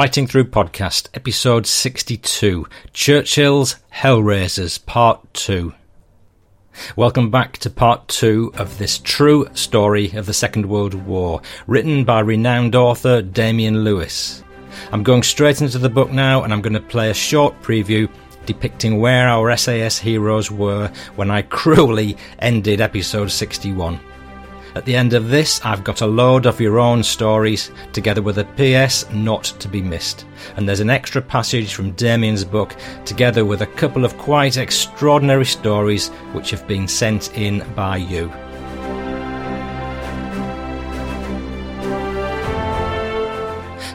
Fighting Through Podcast, Episode 62 Churchill's Hellraisers, Part 2. Welcome back to Part 2 of this true story of the Second World War, written by renowned author Damien Lewis. I'm going straight into the book now and I'm going to play a short preview depicting where our SAS heroes were when I cruelly ended episode 61. At the end of this, I've got a load of your own stories, together with a PS not to be missed. And there's an extra passage from Damien's book, together with a couple of quite extraordinary stories which have been sent in by you.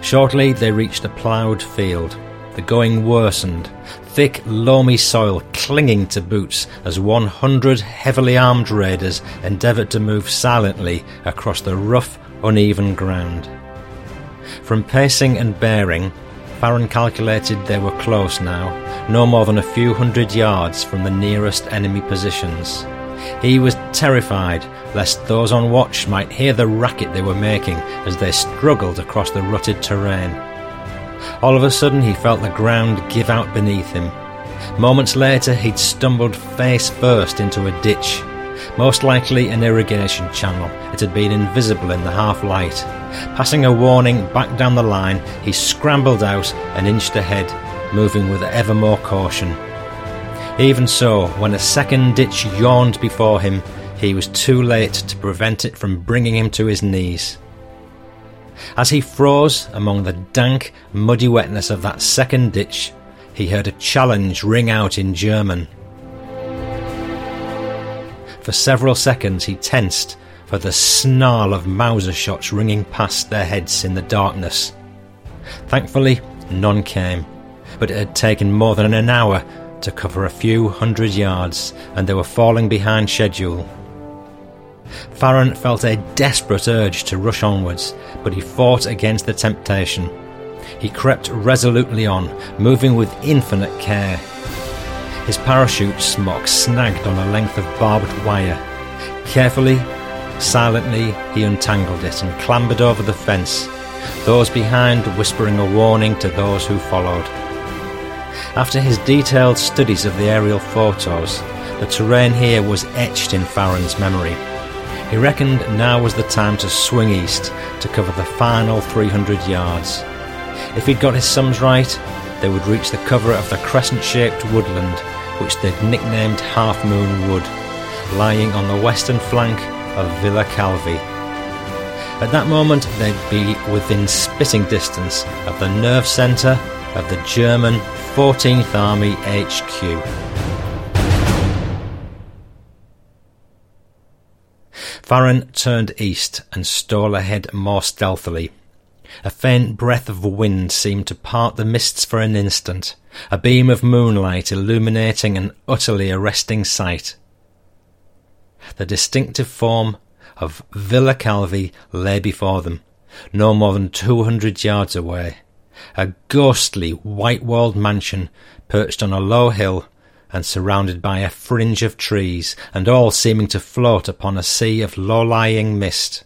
Shortly, they reached a ploughed field. The going worsened, thick, loamy soil clinging to boots as 100 heavily armed raiders endeavoured to move silently across the rough, uneven ground. From pacing and bearing, Farran calculated they were close now, no more than a few hundred yards from the nearest enemy positions. He was terrified lest those on watch might hear the racket they were making as they struggled across the rutted terrain. All of a sudden, he felt the ground give out beneath him. Moments later, he'd stumbled face first into a ditch. Most likely an irrigation channel. It had been invisible in the half light. Passing a warning back down the line, he scrambled out and inched ahead, moving with ever more caution. Even so, when a second ditch yawned before him, he was too late to prevent it from bringing him to his knees. As he froze among the dank, muddy wetness of that second ditch, he heard a challenge ring out in German. For several seconds he tensed for the snarl of Mauser shots ringing past their heads in the darkness. Thankfully, none came, but it had taken more than an hour to cover a few hundred yards, and they were falling behind schedule. Farran felt a desperate urge to rush onwards, but he fought against the temptation. He crept resolutely on, moving with infinite care. His parachute smock snagged on a length of barbed wire. Carefully, silently, he untangled it and clambered over the fence, those behind whispering a warning to those who followed. After his detailed studies of the aerial photos, the terrain here was etched in Farran's memory. He reckoned now was the time to swing east to cover the final 300 yards. If he'd got his sums right, they would reach the cover of the crescent shaped woodland, which they'd nicknamed Half Moon Wood, lying on the western flank of Villa Calvi. At that moment, they'd be within spitting distance of the nerve centre of the German 14th Army HQ. Farran turned east and stole ahead more stealthily. A faint breath of wind seemed to part the mists for an instant, a beam of moonlight illuminating an utterly arresting sight. The distinctive form of Villa Calvi lay before them, no more than two hundred yards away, a ghostly white-walled mansion perched on a low hill and surrounded by a fringe of trees, and all seeming to float upon a sea of low-lying mist.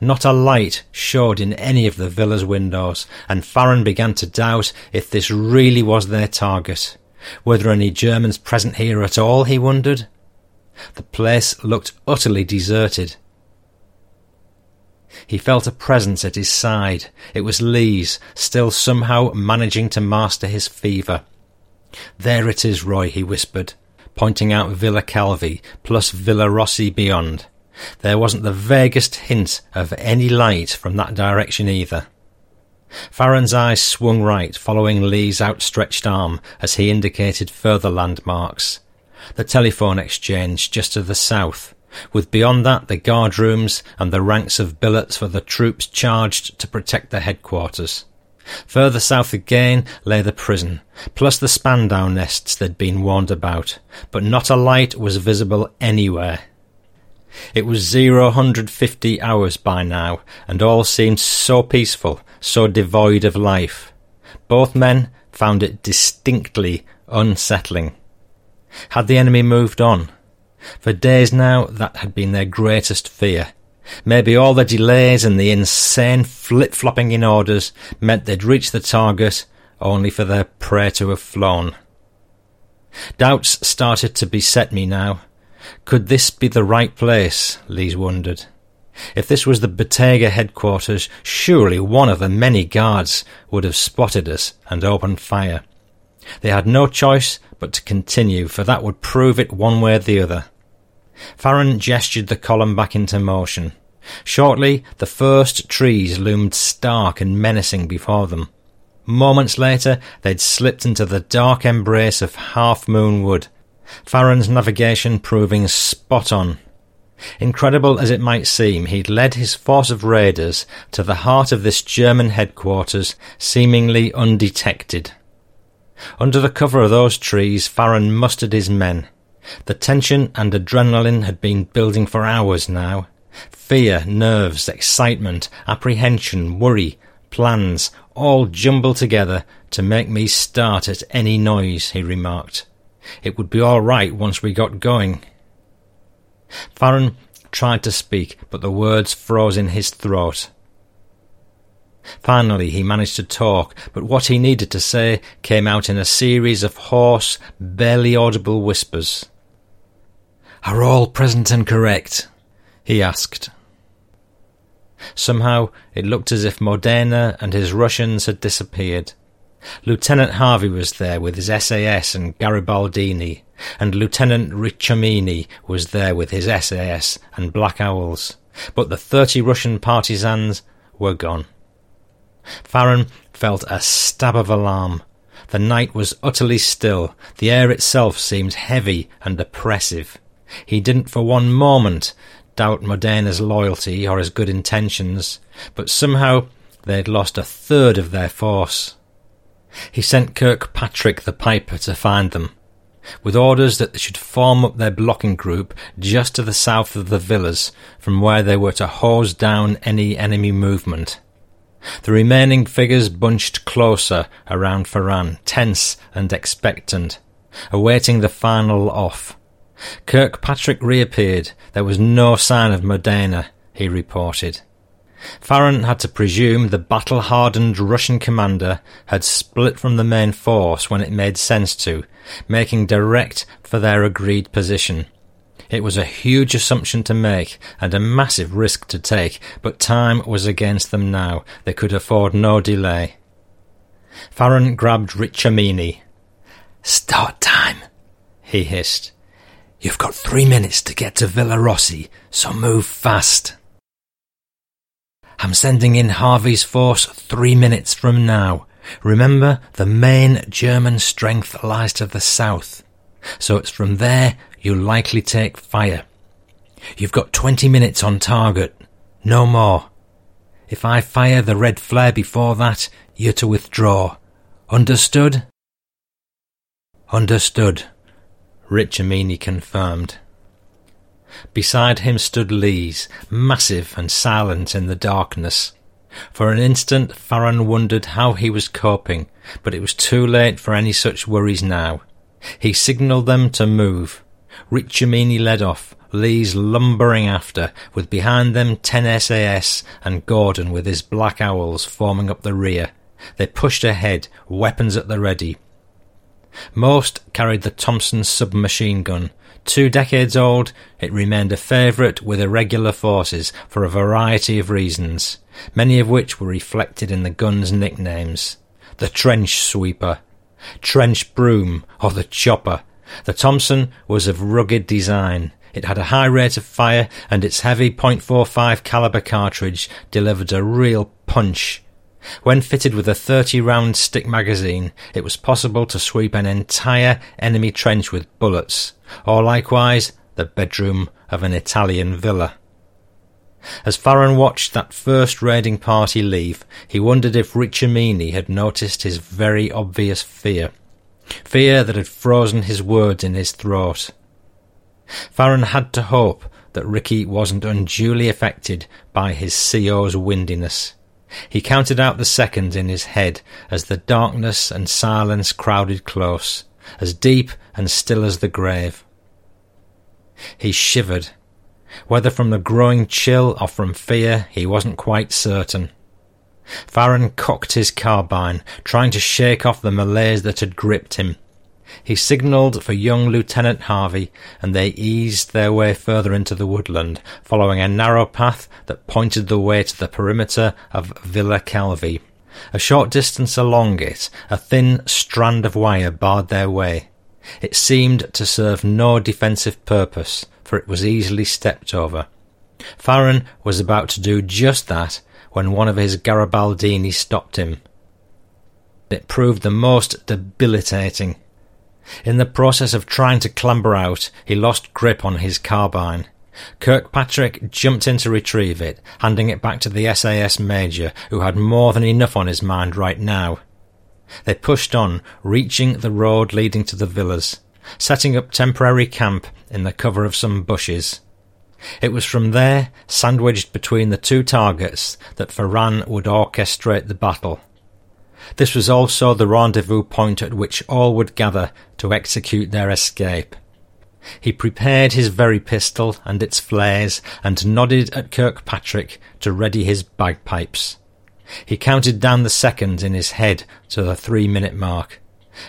Not a light showed in any of the villa's windows, and Farran began to doubt if this really was their target. Were there any Germans present here at all, he wondered? The place looked utterly deserted. He felt a presence at his side. It was Lees, still somehow managing to master his fever. There it is, Roy, he whispered, pointing out Villa Calvi plus Villa Rossi beyond. There wasn't the vaguest hint of any light from that direction either. Farran's eyes swung right, following Lee's outstretched arm as he indicated further landmarks. The telephone exchange just to the south, with beyond that the guard rooms and the ranks of billets for the troops charged to protect the headquarters. Further south again lay the prison, plus the Spandau nests they'd been warned about, but not a light was visible anywhere. It was zero hundred fifty hours by now, and all seemed so peaceful, so devoid of life. Both men found it distinctly unsettling. Had the enemy moved on? For days now that had been their greatest fear. Maybe all the delays and the insane flip-flopping in orders meant they'd reach the target only for their prey to have flown. Doubts started to beset me now. Could this be the right place? Lees wondered. If this was the Botteghe headquarters, surely one of the many guards would have spotted us and opened fire. They had no choice but to continue, for that would prove it one way or the other. Farran gestured the column back into motion. Shortly, the first trees loomed stark and menacing before them. Moments later, they'd slipped into the dark embrace of Half Moon Wood, Farran's navigation proving spot on. Incredible as it might seem, he'd led his force of raiders to the heart of this German headquarters, seemingly undetected. Under the cover of those trees, Farran mustered his men. The tension and adrenaline had been building for hours now. Fear, nerves, excitement, apprehension, worry, plans, all jumble together to make me start at any noise, he remarked. It would be all right once we got going. Farran tried to speak, but the words froze in his throat. Finally, he managed to talk, but what he needed to say came out in a series of hoarse, barely audible whispers. Are all present and correct? He asked. Somehow it looked as if Modena and his Russians had disappeared. Lieutenant Harvey was there with his SAS and Garibaldini, and Lieutenant Riccomini was there with his SAS and Black Owls, but the thirty Russian partisans were gone. Farran felt a stab of alarm. The night was utterly still. The air itself seemed heavy and oppressive. He didn't for one moment doubt Modena's loyalty or his good intentions, but somehow they had lost a third of their force. He sent Kirkpatrick the piper to find them, with orders that they should form up their blocking group just to the south of the villas, from where they were to hose down any enemy movement. The remaining figures bunched closer around Farran, tense and expectant, awaiting the final off. Kirkpatrick reappeared. There was no sign of Modena, he reported. Farran had to presume the battle-hardened Russian commander had split from the main force when it made sense to, making direct for their agreed position. It was a huge assumption to make and a massive risk to take, but time was against them now. They could afford no delay. Farran grabbed Riccomini. Start time, he hissed. You've got three minutes to get to Villa Rossi, so move fast. I'm sending in Harvey's force three minutes from now. Remember, the main German strength lies to the south, so it's from there you'll likely take fire. You've got twenty minutes on target, no more. If I fire the red flare before that, you're to withdraw. Understood? Understood, Riccomini confirmed. Beside him stood Lees, massive and silent in the darkness. For an instant Farran wondered how he was coping, but it was too late for any such worries now. He signalled them to move. Riccomini led off, Lees lumbering after, with behind them ten SAS and Gordon with his black owls forming up the rear. They pushed ahead, weapons at the ready. Most carried the Thompson submachine gun, Two decades old, it remained a favourite with irregular forces for a variety of reasons, many of which were reflected in the gun's nicknames. The trench sweeper, trench broom, or the chopper. The Thompson was of rugged design. It had a high rate of fire, and its heavy .45 caliber cartridge delivered a real punch when fitted with a 30 round stick magazine, it was possible to sweep an entire enemy trench with bullets, or likewise the bedroom of an Italian villa. As Farran watched that first raiding party leave, he wondered if Riccomini had noticed his very obvious fear. Fear that had frozen his words in his throat. Farran had to hope that Ricky wasn't unduly affected by his CO's windiness. He counted out the seconds in his head as the darkness and silence crowded close, as deep and still as the grave. He shivered. Whether from the growing chill or from fear, he wasn't quite certain. Farran cocked his carbine, trying to shake off the malaise that had gripped him. He signalled for young Lieutenant Harvey, and they eased their way further into the woodland, following a narrow path that pointed the way to the perimeter of Villa Calvi. A short distance along it, a thin strand of wire barred their way. It seemed to serve no defensive purpose, for it was easily stepped over. Farran was about to do just that when one of his Garibaldini stopped him. It proved the most debilitating. In the process of trying to clamber out, he lost grip on his carbine. Kirkpatrick jumped in to retrieve it, handing it back to the SAS major, who had more than enough on his mind right now. They pushed on, reaching the road leading to the villas, setting up temporary camp in the cover of some bushes. It was from there, sandwiched between the two targets, that Farran would orchestrate the battle. This was also the rendezvous point at which all would gather to execute their escape. He prepared his very pistol and its flares, and nodded at Kirkpatrick to ready his bagpipes. He counted down the seconds in his head to the three minute mark.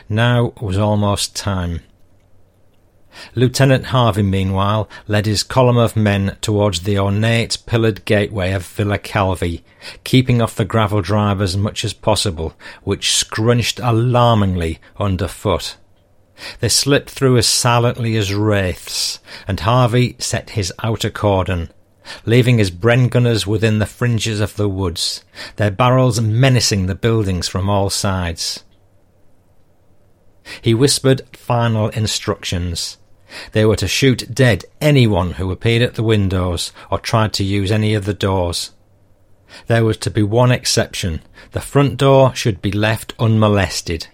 Now was almost time. Lieutenant Harvey, meanwhile, led his column of men towards the ornate pillared gateway of Villa Calvi, keeping off the gravel drive as much as possible, which scrunched alarmingly underfoot. They slipped through as silently as wraiths, and Harvey set his outer cordon, leaving his Bren gunners within the fringes of the woods, their barrels menacing the buildings from all sides. He whispered final instructions, they were to shoot dead anyone who appeared at the windows or tried to use any of the doors. There was to be one exception. The front door should be left unmolested.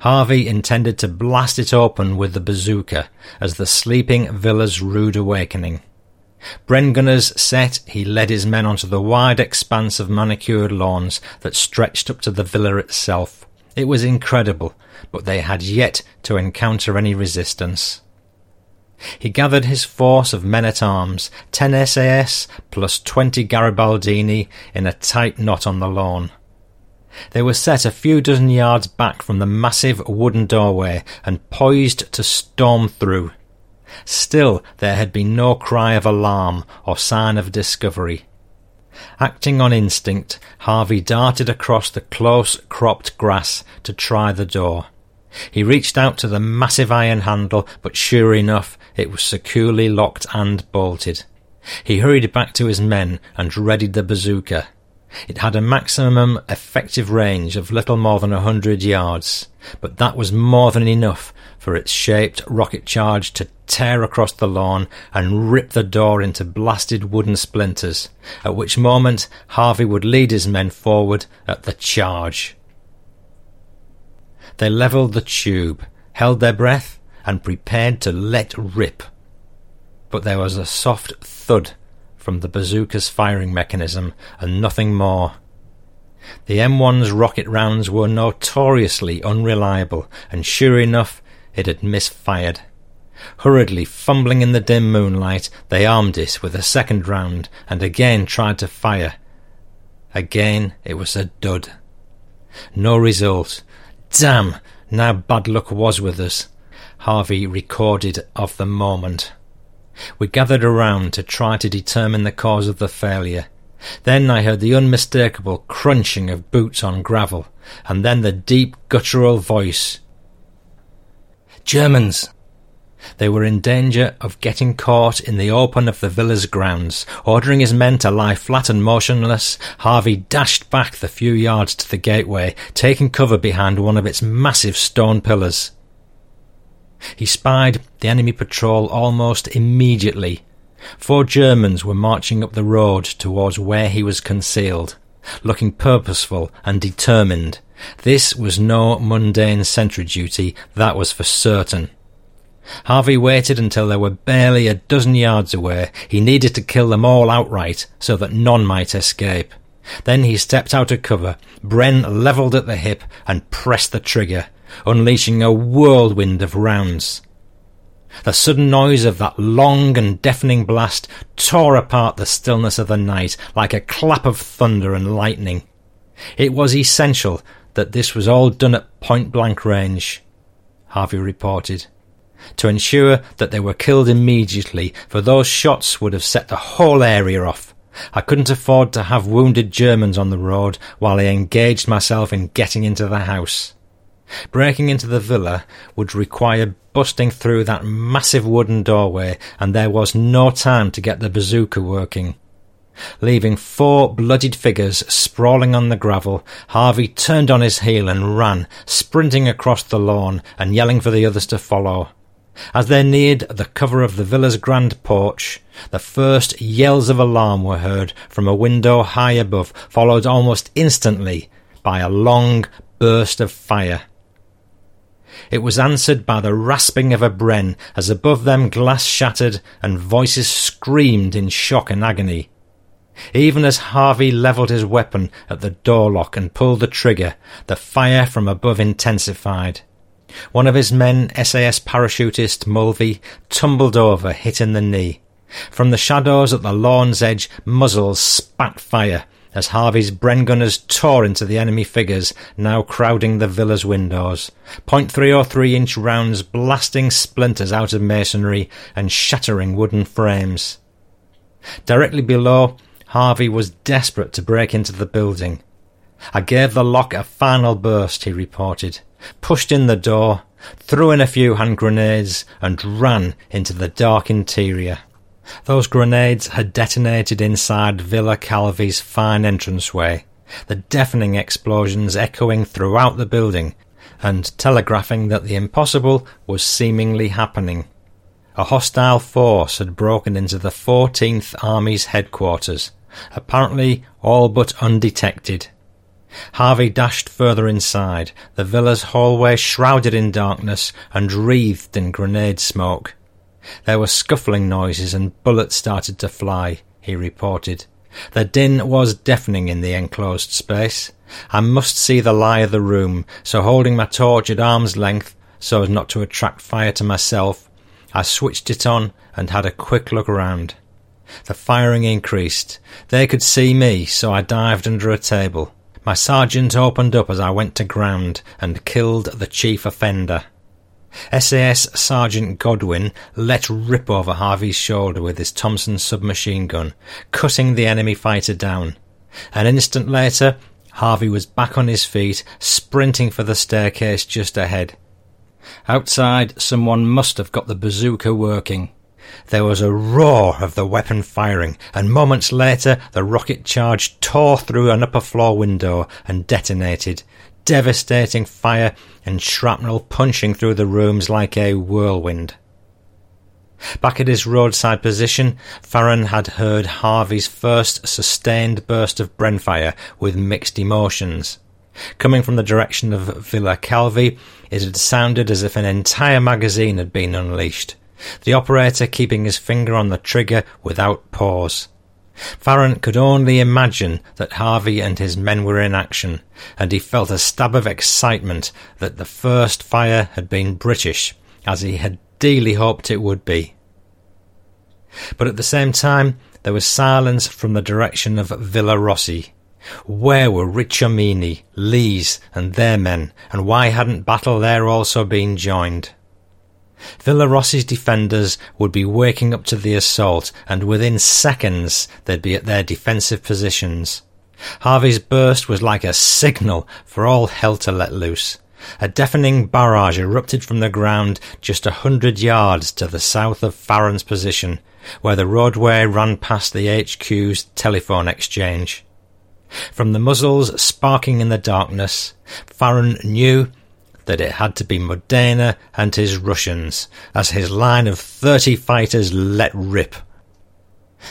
Harvey intended to blast it open with the bazooka as the sleeping villa's rude awakening. Brengunners set, he led his men onto the wide expanse of manicured lawns that stretched up to the villa itself. It was incredible, but they had yet to encounter any resistance. He gathered his force of men at arms, ten SAS plus twenty Garibaldini, in a tight knot on the lawn. They were set a few dozen yards back from the massive wooden doorway and poised to storm through. Still, there had been no cry of alarm or sign of discovery. Acting on instinct, Harvey darted across the close cropped grass to try the door. He reached out to the massive iron handle, but sure enough, it was securely locked and bolted. He hurried back to his men and readied the bazooka. It had a maximum effective range of little more than a hundred yards, but that was more than enough for its shaped rocket charge to tear across the lawn and rip the door into blasted wooden splinters, at which moment Harvey would lead his men forward at the charge. They levelled the tube, held their breath, and prepared to let rip. But there was a soft thud from the bazooka's firing mechanism and nothing more. The M1's rocket rounds were notoriously unreliable, and sure enough, it had misfired. Hurriedly fumbling in the dim moonlight, they armed it with a second round and again tried to fire. Again it was a dud. No result. Damn! Now bad luck was with us. Harvey recorded of the moment. We gathered around to try to determine the cause of the failure. Then I heard the unmistakable crunching of boots on gravel, and then the deep guttural voice. Germans! They were in danger of getting caught in the open of the villa's grounds. Ordering his men to lie flat and motionless, Harvey dashed back the few yards to the gateway, taking cover behind one of its massive stone pillars. He spied the enemy patrol almost immediately. Four Germans were marching up the road towards where he was concealed, looking purposeful and determined. This was no mundane sentry duty, that was for certain. Harvey waited until they were barely a dozen yards away. He needed to kill them all outright so that none might escape. Then he stepped out of cover, Bren levelled at the hip and pressed the trigger unleashing a whirlwind of rounds. The sudden noise of that long and deafening blast tore apart the stillness of the night like a clap of thunder and lightning. It was essential that this was all done at point blank range, Harvey reported, to ensure that they were killed immediately, for those shots would have set the whole area off. I couldn't afford to have wounded Germans on the road while I engaged myself in getting into the house. Breaking into the villa would require busting through that massive wooden doorway, and there was no time to get the bazooka working. Leaving four bloodied figures sprawling on the gravel, Harvey turned on his heel and ran, sprinting across the lawn and yelling for the others to follow. As they neared the cover of the villa's grand porch, the first yells of alarm were heard from a window high above, followed almost instantly by a long burst of fire. It was answered by the rasping of a bren as above them glass shattered and voices screamed in shock and agony. Even as Harvey levelled his weapon at the door lock and pulled the trigger, the fire from above intensified. One of his men, SAS parachutist Mulvey, tumbled over, hit in the knee. From the shadows at the lawn's edge, muzzles spat fire as Harvey's Bren gunners tore into the enemy figures, now crowding the villa's windows. Point three or three inch rounds blasting splinters out of masonry and shattering wooden frames. Directly below, Harvey was desperate to break into the building. I gave the lock a final burst, he reported, pushed in the door, threw in a few hand grenades, and ran into the dark interior. Those grenades had detonated inside Villa Calvi's fine entranceway, the deafening explosions echoing throughout the building and telegraphing that the impossible was seemingly happening. A hostile force had broken into the 14th Army's headquarters, apparently all but undetected. Harvey dashed further inside, the villa's hallway shrouded in darkness and wreathed in grenade smoke. There were scuffling noises and bullets started to fly, he reported. The din was deafening in the enclosed space. I must see the lie of the room, so holding my torch at arm's length, so as not to attract fire to myself, I switched it on and had a quick look round. The firing increased. They could see me, so I dived under a table. My sergeant opened up as I went to ground and killed the chief offender. SAS Sergeant Godwin let rip over Harvey's shoulder with his Thompson submachine gun, cutting the enemy fighter down. An instant later, Harvey was back on his feet, sprinting for the staircase just ahead. Outside, someone must have got the bazooka working. There was a roar of the weapon firing, and moments later the rocket charge tore through an upper floor window and detonated, devastating fire and shrapnel punching through the rooms like a whirlwind. Back at his roadside position, Farran had heard Harvey's first sustained burst of Brenfire with mixed emotions. Coming from the direction of Villa Calvi, it had sounded as if an entire magazine had been unleashed the operator keeping his finger on the trigger without pause. Farran could only imagine that Harvey and his men were in action, and he felt a stab of excitement that the first fire had been British, as he had dearly hoped it would be. But at the same time, there was silence from the direction of Villa Rossi. Where were Riccomini, Lees, and their men, and why hadn't battle there also been joined? Villarossi's defenders would be waking up to the assault, and within seconds they'd be at their defensive positions. Harvey's burst was like a signal for all hell to let loose. A deafening barrage erupted from the ground just a hundred yards to the south of Farran's position, where the roadway ran past the HQ's telephone exchange. From the muzzles sparking in the darkness, Farran knew that it had to be Modena and his Russians, as his line of thirty fighters let rip.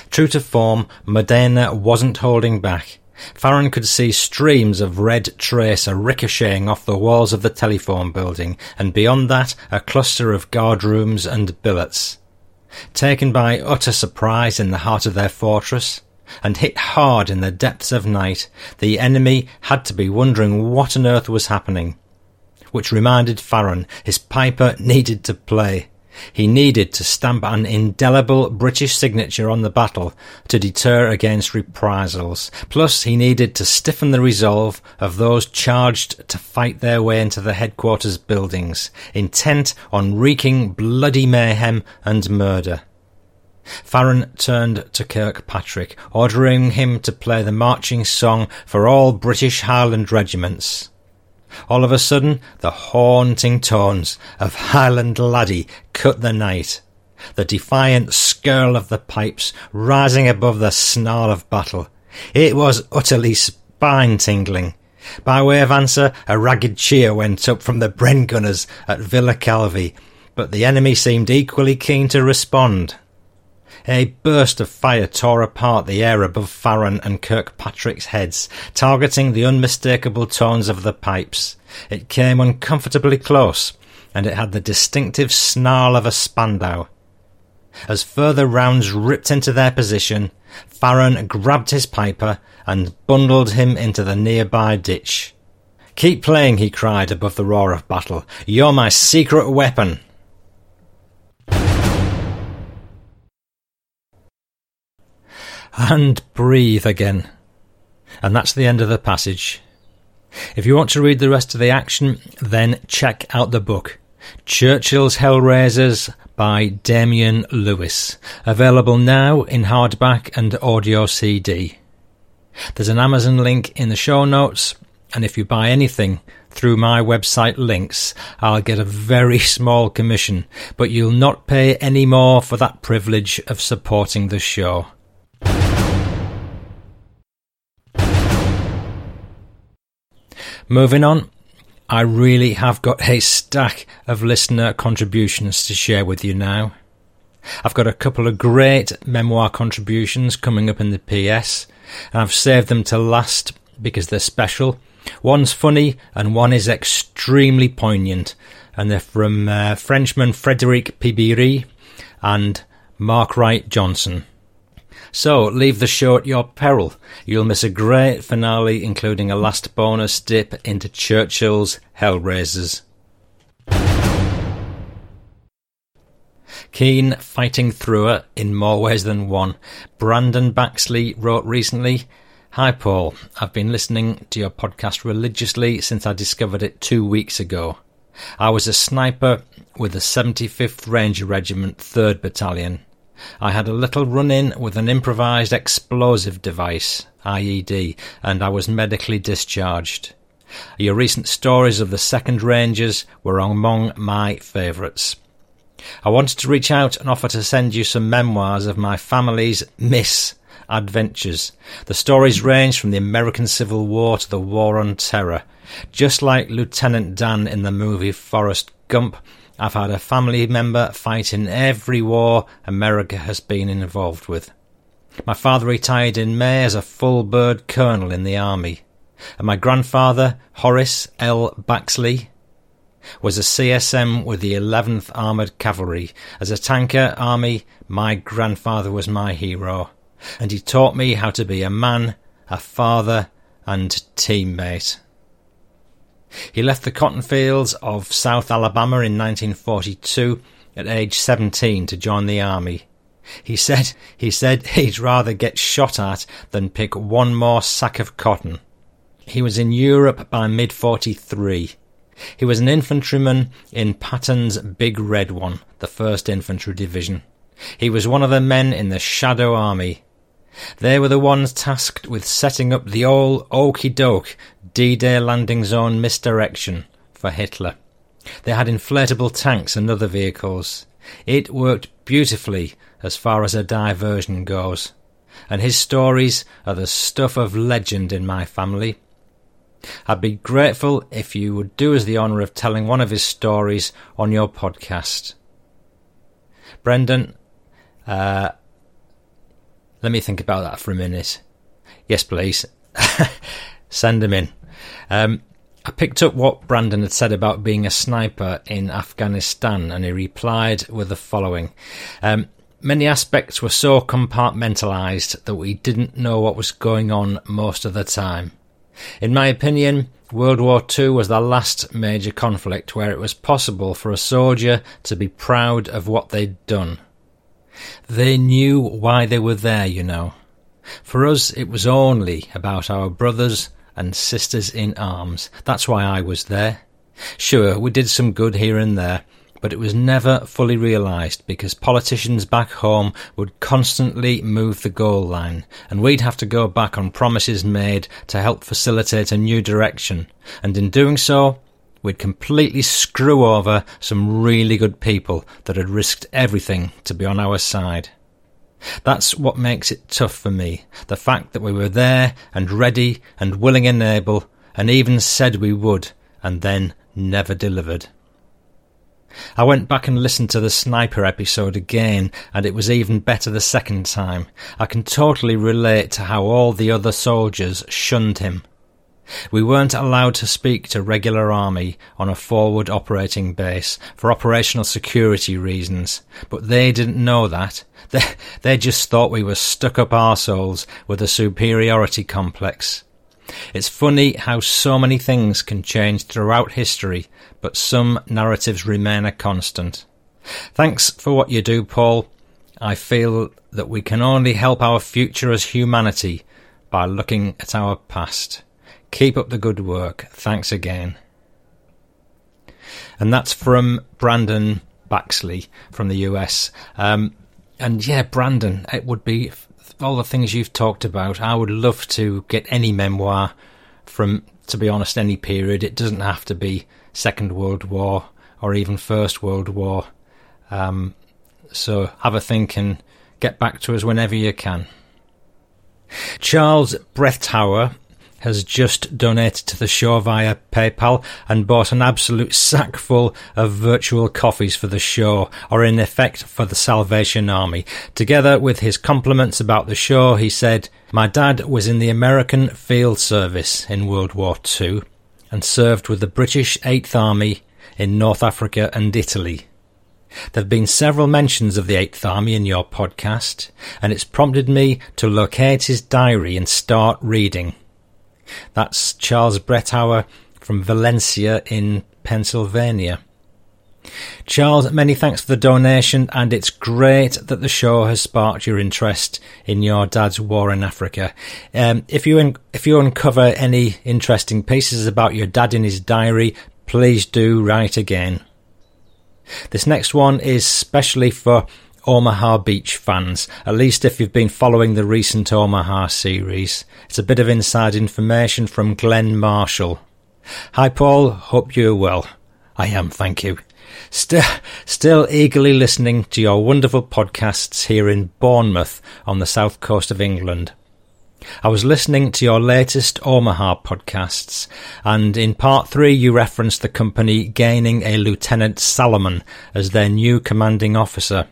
True to form, Modena wasn't holding back. Farran could see streams of red tracer ricocheting off the walls of the telephone building, and beyond that a cluster of guard rooms and billets. Taken by utter surprise in the heart of their fortress, and hit hard in the depths of night, the enemy had to be wondering what on earth was happening which reminded Farran his piper needed to play. He needed to stamp an indelible British signature on the battle to deter against reprisals. Plus, he needed to stiffen the resolve of those charged to fight their way into the headquarters buildings, intent on wreaking bloody mayhem and murder. Farran turned to Kirkpatrick, ordering him to play the marching song for all British Highland regiments. All of a sudden, the haunting tones of Highland Laddie cut the night. The defiant skirl of the pipes rising above the snarl of battle. It was utterly spine tingling. By way of answer, a ragged cheer went up from the Bren gunners at Villa Calvi, but the enemy seemed equally keen to respond. A burst of fire tore apart the air above Farran and Kirkpatrick's heads, targeting the unmistakable tones of the pipes. It came uncomfortably close, and it had the distinctive snarl of a Spandau. As further rounds ripped into their position, Farran grabbed his piper and bundled him into the nearby ditch. Keep playing, he cried above the roar of battle. You're my secret weapon. And breathe again. And that's the end of the passage. If you want to read the rest of the action, then check out the book, Churchill's Hellraisers by Damien Lewis, available now in hardback and audio CD. There's an Amazon link in the show notes, and if you buy anything through my website links, I'll get a very small commission, but you'll not pay any more for that privilege of supporting the show. Moving on, I really have got a stack of listener contributions to share with you now. I've got a couple of great memoir contributions coming up in the PS, and I've saved them to last because they're special. One's funny and one is extremely poignant, and they're from uh, Frenchman Frederic Pibiri and Mark Wright Johnson. So, leave the show at your peril. You'll miss a great finale, including a last bonus dip into Churchill's Hellraisers. Keen fighting through it in more ways than one. Brandon Baxley wrote recently Hi, Paul. I've been listening to your podcast religiously since I discovered it two weeks ago. I was a sniper with the 75th Ranger Regiment, 3rd Battalion. I had a little run in with an improvised explosive device, IED, and I was medically discharged. Your recent stories of the Second Rangers were among my favourites. I wanted to reach out and offer to send you some memoirs of my family's miss adventures. The stories range from the American Civil War to the War on Terror. Just like Lieutenant Dan in the movie Forrest Gump, I've had a family member fight in every war America has been involved with. My father retired in May as a full bird colonel in the army, and my grandfather, Horace L. Baxley, was a CSM with the 11th Armoured Cavalry. As a tanker army, my grandfather was my hero, and he taught me how to be a man, a father, and teammate. He left the cotton fields of South Alabama in 1942 at age 17 to join the army. He said he said he'd rather get shot at than pick one more sack of cotton. He was in Europe by mid 43. He was an infantryman in Patton's Big Red One, the 1st Infantry Division. He was one of the men in the Shadow Army. They were the ones tasked with setting up the old okey doke D-Day landing zone misdirection for Hitler. They had inflatable tanks and other vehicles. It worked beautifully as far as a diversion goes, and his stories are the stuff of legend in my family. I'd be grateful if you would do us the honour of telling one of his stories on your podcast. Brendan, uh, let me think about that for a minute. Yes, please. Send him in. Um, I picked up what Brandon had said about being a sniper in Afghanistan, and he replied with the following. Um, Many aspects were so compartmentalized that we didn't know what was going on most of the time. In my opinion, World War II was the last major conflict where it was possible for a soldier to be proud of what they'd done. They knew why they were there, you know. For us, it was only about our brothers and sisters in arms. That's why I was there. Sure, we did some good here and there, but it was never fully realised because politicians back home would constantly move the goal line, and we'd have to go back on promises made to help facilitate a new direction, and in doing so, we'd completely screw over some really good people that had risked everything to be on our side. That's what makes it tough for me. The fact that we were there and ready and willing and able, and even said we would, and then never delivered. I went back and listened to the sniper episode again, and it was even better the second time. I can totally relate to how all the other soldiers shunned him. We weren't allowed to speak to regular army on a forward operating base for operational security reasons, but they didn't know that. They, they just thought we were stuck up arseholes with a superiority complex. It's funny how so many things can change throughout history, but some narratives remain a constant. Thanks for what you do, Paul. I feel that we can only help our future as humanity by looking at our past. Keep up the good work. Thanks again. And that's from Brandon Baxley from the US. Um, and yeah, Brandon, it would be all the things you've talked about. I would love to get any memoir from, to be honest, any period. It doesn't have to be Second World War or even First World War. Um, so have a think and get back to us whenever you can. Charles Brettauer has just donated to the show via PayPal and bought an absolute sackful of virtual coffees for the show, or in effect for the Salvation Army. Together with his compliments about the show, he said, My dad was in the American Field Service in World War II and served with the British Eighth Army in North Africa and Italy. There have been several mentions of the Eighth Army in your podcast, and it's prompted me to locate his diary and start reading. That's Charles Brettauer from Valencia in Pennsylvania. Charles, many thanks for the donation, and it's great that the show has sparked your interest in your dad's war in Africa. Um, if you un- if you uncover any interesting pieces about your dad in his diary, please do write again. This next one is specially for Omaha Beach fans, at least if you've been following the recent Omaha series. It's a bit of inside information from Glenn Marshall. Hi Paul, hope you're well. I am, thank you. Still, still eagerly listening to your wonderful podcasts here in Bournemouth on the south coast of England. I was listening to your latest Omaha podcasts, and in part three you referenced the company gaining a Lieutenant Salomon as their new commanding officer.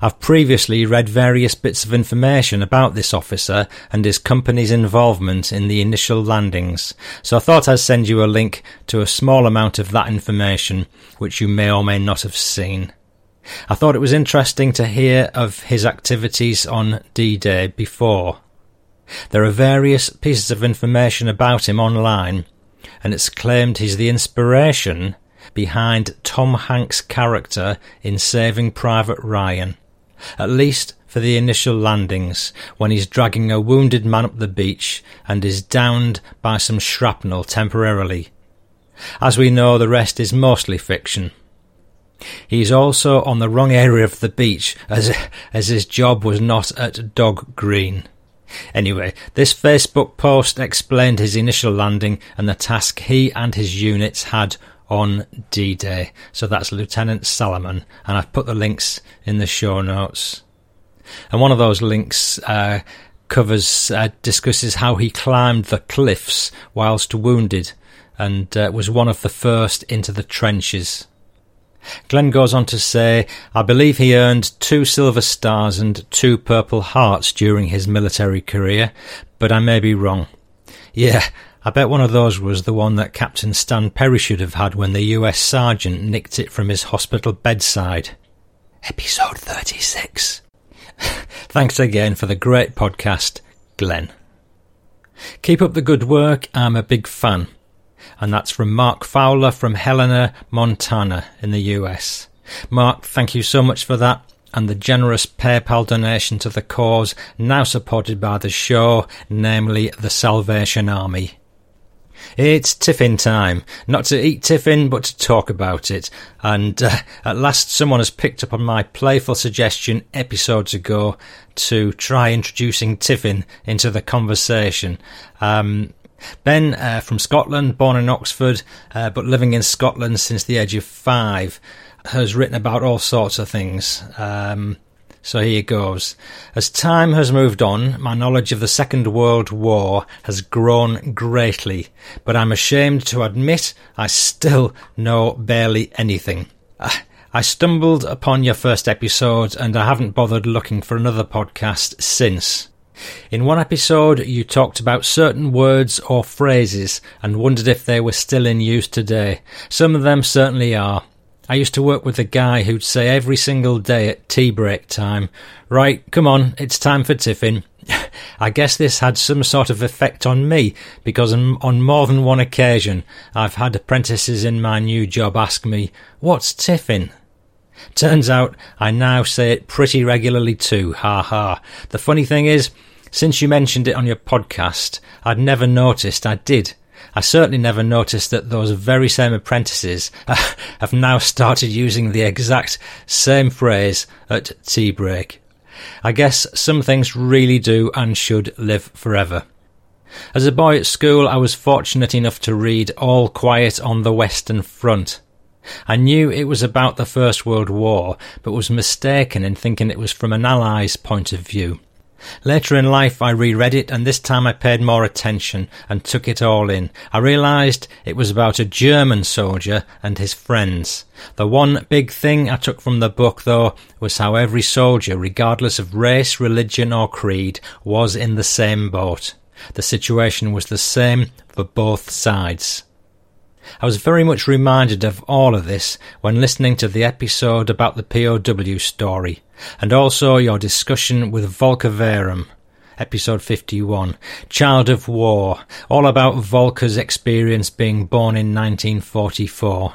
I've previously read various bits of information about this officer and his company's involvement in the initial landings, so I thought I'd send you a link to a small amount of that information, which you may or may not have seen. I thought it was interesting to hear of his activities on D-Day before. There are various pieces of information about him online, and it's claimed he's the inspiration behind Tom Hanks' character in Saving Private Ryan, at least for the initial landings, when he's dragging a wounded man up the beach and is downed by some shrapnel temporarily. As we know, the rest is mostly fiction. He's also on the wrong area of the beach, as, as his job was not at Dog Green. Anyway, this Facebook post explained his initial landing and the task he and his units had on D Day. So that's Lieutenant Salomon, and I've put the links in the show notes. And one of those links uh, covers, uh, discusses how he climbed the cliffs whilst wounded and uh, was one of the first into the trenches. Glenn goes on to say, I believe he earned two Silver Stars and two Purple Hearts during his military career, but I may be wrong. Yeah, I bet one of those was the one that Captain Stan Perry should have had when the US sergeant nicked it from his hospital bedside. Episode 36. Thanks again for the great podcast, Glenn. Keep up the good work, I'm a big fan. and that's from Mark Fowler from Helena, Montana, in the US. Mark, thank you so much for that and the generous PayPal donation to the cause now supported by the show, namely the Salvation Army. It's tiffin time. Not to eat tiffin, but to talk about it. And uh, at last, someone has picked up on my playful suggestion episodes ago to try introducing tiffin into the conversation. Um, Ben uh, from Scotland, born in Oxford, uh, but living in Scotland since the age of five, has written about all sorts of things. Um, so here it goes. As time has moved on, my knowledge of the Second World War has grown greatly, but I'm ashamed to admit I still know barely anything. Ah, I stumbled upon your first episode and I haven't bothered looking for another podcast since. In one episode, you talked about certain words or phrases and wondered if they were still in use today. Some of them certainly are. I used to work with a guy who'd say every single day at tea break time, Right, come on, it's time for tiffin. I guess this had some sort of effect on me because on more than one occasion I've had apprentices in my new job ask me, What's tiffin? Turns out I now say it pretty regularly too, ha ha. The funny thing is, since you mentioned it on your podcast, I'd never noticed I did. I certainly never noticed that those very same apprentices uh, have now started using the exact same phrase at tea break. I guess some things really do and should live forever. As a boy at school, I was fortunate enough to read All Quiet on the Western Front. I knew it was about the First World War, but was mistaken in thinking it was from an Allies' point of view. Later in life, I reread it, and this time I paid more attention and took it all in. I realised it was about a German soldier and his friends. The one big thing I took from the book, though, was how every soldier, regardless of race, religion, or creed, was in the same boat. The situation was the same for both sides. I was very much reminded of all of this when listening to the episode about the POW story, and also your discussion with Volker Verum, episode 51, Child of War, all about Volker's experience being born in 1944.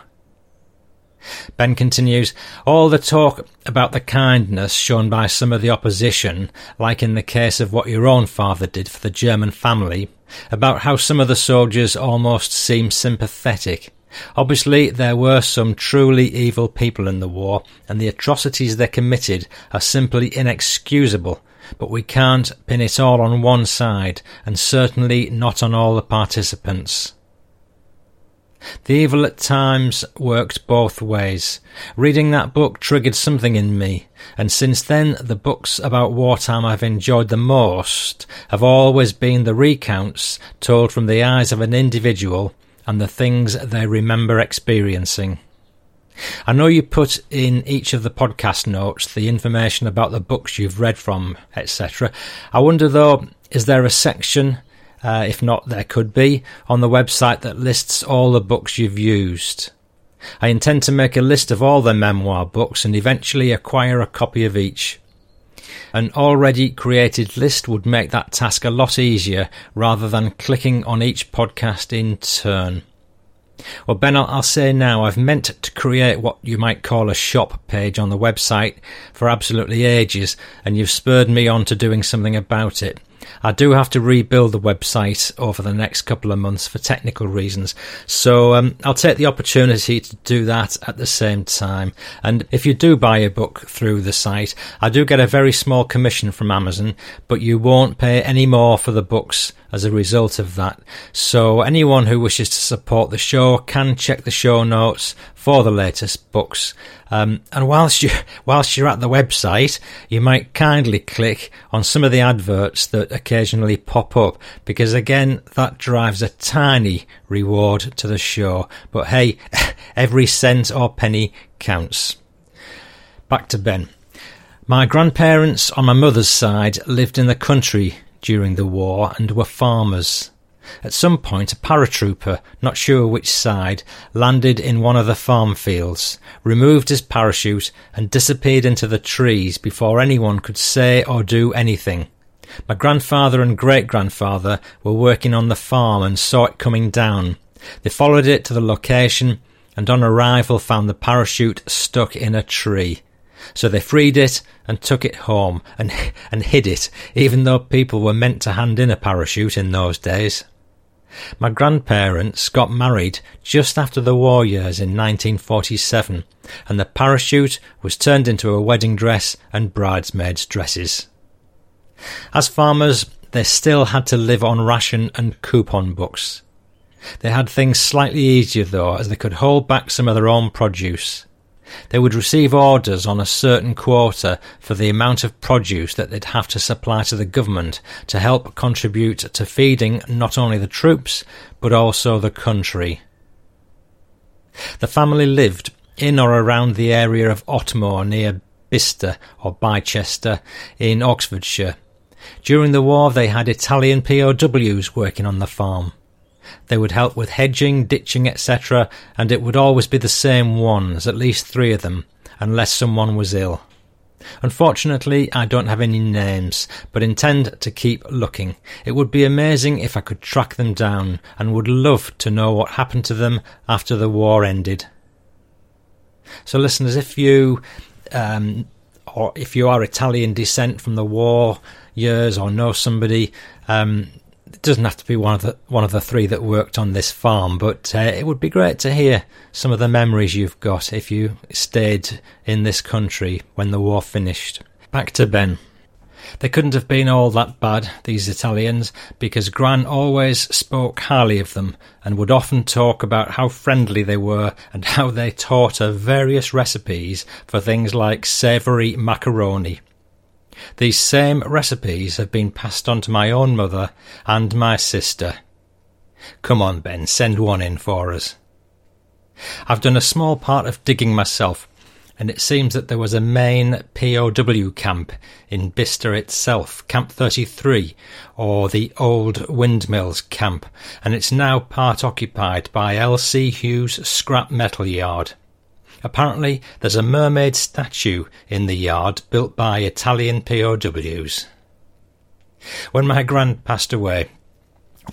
Ben continues, all the talk about the kindness shown by some of the opposition, like in the case of what your own father did for the German family, about how some of the soldiers almost seem sympathetic. Obviously, there were some truly evil people in the war, and the atrocities they committed are simply inexcusable, but we can't pin it all on one side, and certainly not on all the participants. The evil at times worked both ways. Reading that book triggered something in me, and since then the books about wartime I've enjoyed the most have always been the recounts told from the eyes of an individual and the things they remember experiencing. I know you put in each of the podcast notes the information about the books you've read from, etc. I wonder though, is there a section uh, if not, there could be, on the website that lists all the books you've used. I intend to make a list of all the memoir books and eventually acquire a copy of each. An already created list would make that task a lot easier rather than clicking on each podcast in turn. Well, Ben, I'll, say now, I've meant to create what you might call a shop page on the website for absolutely ages, and you've spurred me on to doing something about it. I do have to rebuild the website over the next couple of months for technical reasons. So um, I'll take the opportunity to do that at the same time. And if you do buy a book through the site, I do get a very small commission from Amazon, but you won't pay any more for the books as a result of that. So anyone who wishes to support the show can check the show notes for the latest books. Um, and whilst you whilst you're at the website, you might kindly click on some of the adverts that occasionally pop up because again that drives a tiny reward to the show. But hey, every cent or penny counts. Back to Ben. My grandparents on my mother's side lived in the country during the war and were farmers. At some point, a paratrooper, not sure which side, landed in one of the farm fields, removed his parachute, and disappeared into the trees before anyone could say or do anything. My grandfather and great grandfather were working on the farm and saw it coming down. They followed it to the location and on arrival found the parachute stuck in a tree. So they freed it and took it home and, and hid it, even though people were meant to hand in a parachute in those days. My grandparents got married just after the war years in 1947, and the parachute was turned into a wedding dress and bridesmaids' dresses. As farmers, they still had to live on ration and coupon books. They had things slightly easier though, as they could hold back some of their own produce. They would receive orders on a certain quota for the amount of produce that they'd have to supply to the government to help contribute to feeding not only the troops, but also the country. The family lived in or around the area of Otmoor near Bicester or Bicester in Oxfordshire. During the war, they had Italian POWs working on the farm. They would help with hedging, ditching, etc., and it would always be the same ones, at least three of them, unless someone was ill. Unfortunately, I don't have any names, but intend to keep looking. It would be amazing if I could track them down, and would love to know what happened to them after the war ended. So, listeners, if you um, or if you are Italian descent from the war years or know somebody, um, it doesn't have to be one of the one of the three that worked on this farm, but uh, it would be great to hear some of the memories you've got if you stayed in this country when the war finished. Back to Ben. They couldn't have been all that bad, these Italians, because Gran always spoke highly of them and would often talk about how friendly they were and how they taught her various recipes for things like savoury macaroni these same recipes have been passed on to my own mother and my sister. Come on, Ben, send one in for us. I've done a small part of digging myself, and it seems that there was a main POW camp in Bicester itself, Camp 33, or the Old Windmills Camp, and it's now part occupied by L.C. Hughes Scrap Metal Yard. Apparently, there's a mermaid statue in the yard built by Italian POWs. When my grand passed away,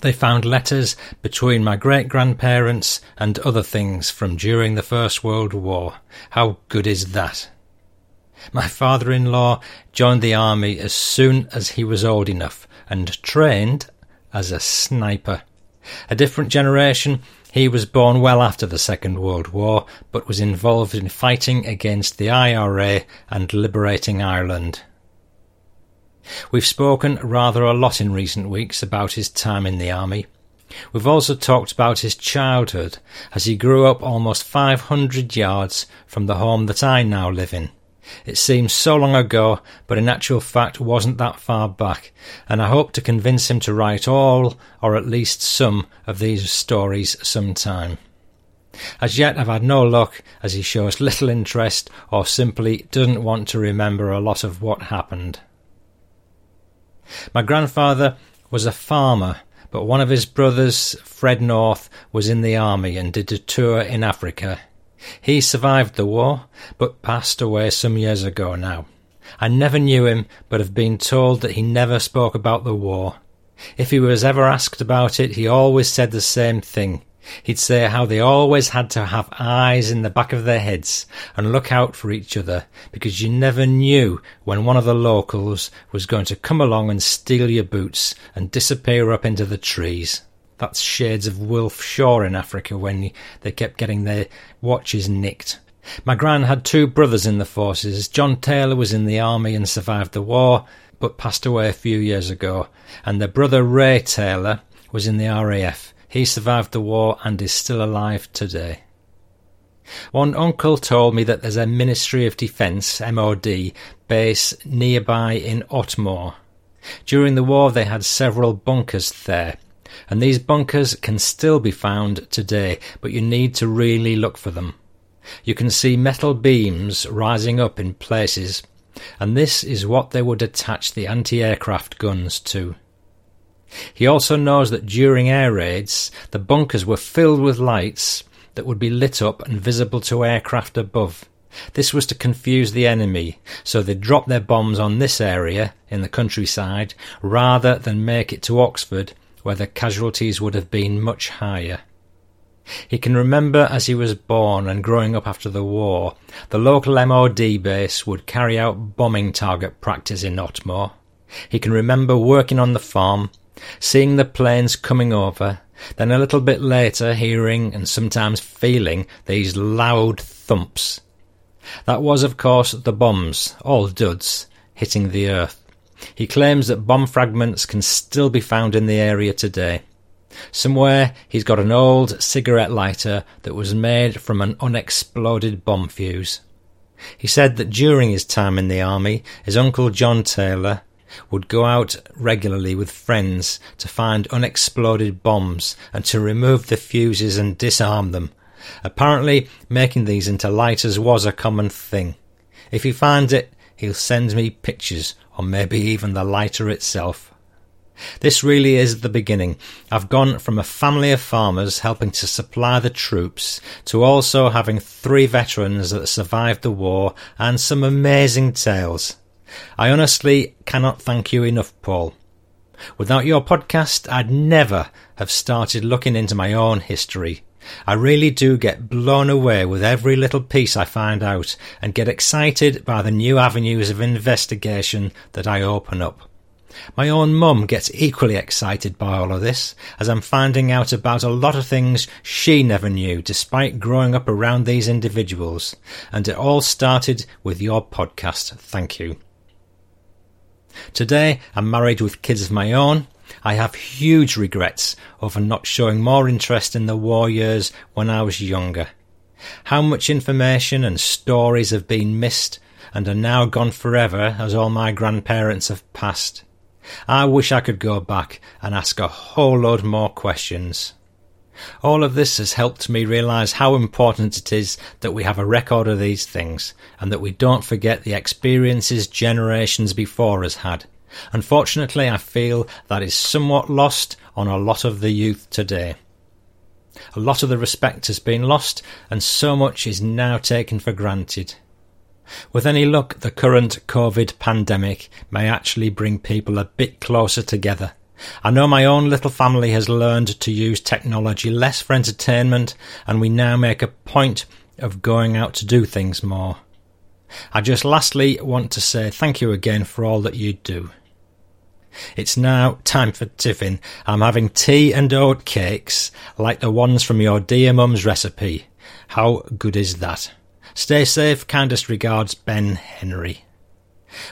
they found letters between my great grandparents and other things from during the First World War. How good is that? My father in law joined the army as soon as he was old enough and trained as a sniper. A different generation he was born well after the Second World War, but was involved in fighting against the IRA and liberating Ireland. We've spoken rather a lot in recent weeks about his time in the army. We've also talked about his childhood, as he grew up almost 500 yards from the home that I now live in. It seems so long ago, but in actual fact wasn't that far back, and I hope to convince him to write all, or at least some, of these stories sometime. As yet I've had no luck, as he shows little interest or simply doesn't want to remember a lot of what happened. My grandfather was a farmer, but one of his brothers, Fred North, was in the army and did a tour in Africa. He survived the war, but passed away some years ago now. I never knew him, but have been told that he never spoke about the war. If he was ever asked about it, he always said the same thing. He'd say how they always had to have eyes in the back of their heads and look out for each other because you never knew when one of the locals was going to come along and steal your boots and disappear up into the trees. That's shades of Wilf Shaw in Africa when they kept getting their watches nicked. My gran had two brothers in the forces. John Taylor was in the army and survived the war, but passed away a few years ago. And their brother Ray Taylor was in the RAF. He survived the war and is still alive today. One uncle told me that there's a Ministry of Defence, MOD, base nearby in Otmoor. During the war, they had several bunkers there and these bunkers can still be found today, but you need to really look for them. You can see metal beams rising up in places, and this is what they would attach the anti-aircraft guns to. He also knows that during air raids, the bunkers were filled with lights that would be lit up and visible to aircraft above. This was to confuse the enemy, so they dropped their bombs on this area in the countryside rather than make it to Oxford where the casualties would have been much higher. He can remember as he was born and growing up after the war, the local MOD base would carry out bombing target practice in Otmoor. He can remember working on the farm, seeing the planes coming over, then a little bit later hearing and sometimes feeling these loud thumps. That was, of course, the bombs, all duds, hitting the earth. He claims that bomb fragments can still be found in the area today. Somewhere he's got an old cigarette lighter that was made from an unexploded bomb fuse. He said that during his time in the army, his uncle John Taylor would go out regularly with friends to find unexploded bombs and to remove the fuses and disarm them. Apparently, making these into lighters was a common thing. If he finds it, he'll send me pictures, or maybe even the lighter itself. This really is the beginning. I've gone from a family of farmers helping to supply the troops to also having three veterans that survived the war and some amazing tales. I honestly cannot thank you enough, Paul. Without your podcast, I'd never have started looking into my own history. I really do get blown away with every little piece I find out and get excited by the new avenues of investigation that I open up. My own mum gets equally excited by all of this, as I'm finding out about a lot of things she never knew despite growing up around these individuals. And it all started with your podcast. Thank you. Today, I'm married with kids of my own. I have huge regrets over not showing more interest in the war years when I was younger. How much information and stories have been missed and are now gone forever as all my grandparents have passed. I wish I could go back and ask a whole load more questions. All of this has helped me realise how important it is that we have a record of these things and that we don't forget the experiences generations before us had. Unfortunately, I feel that is somewhat lost on a lot of the youth today. A lot of the respect has been lost and so much is now taken for granted. With any luck, the current COVID pandemic may actually bring people a bit closer together. I know my own little family has learned to use technology less for entertainment, and we now make a point of going out to do things more. I just lastly want to say thank you again for all that you do. It's now time for tiffin. I'm having tea and oat cakes like the ones from your dear mum's recipe. How good is that? Stay safe. Kindest regards, Ben Henry.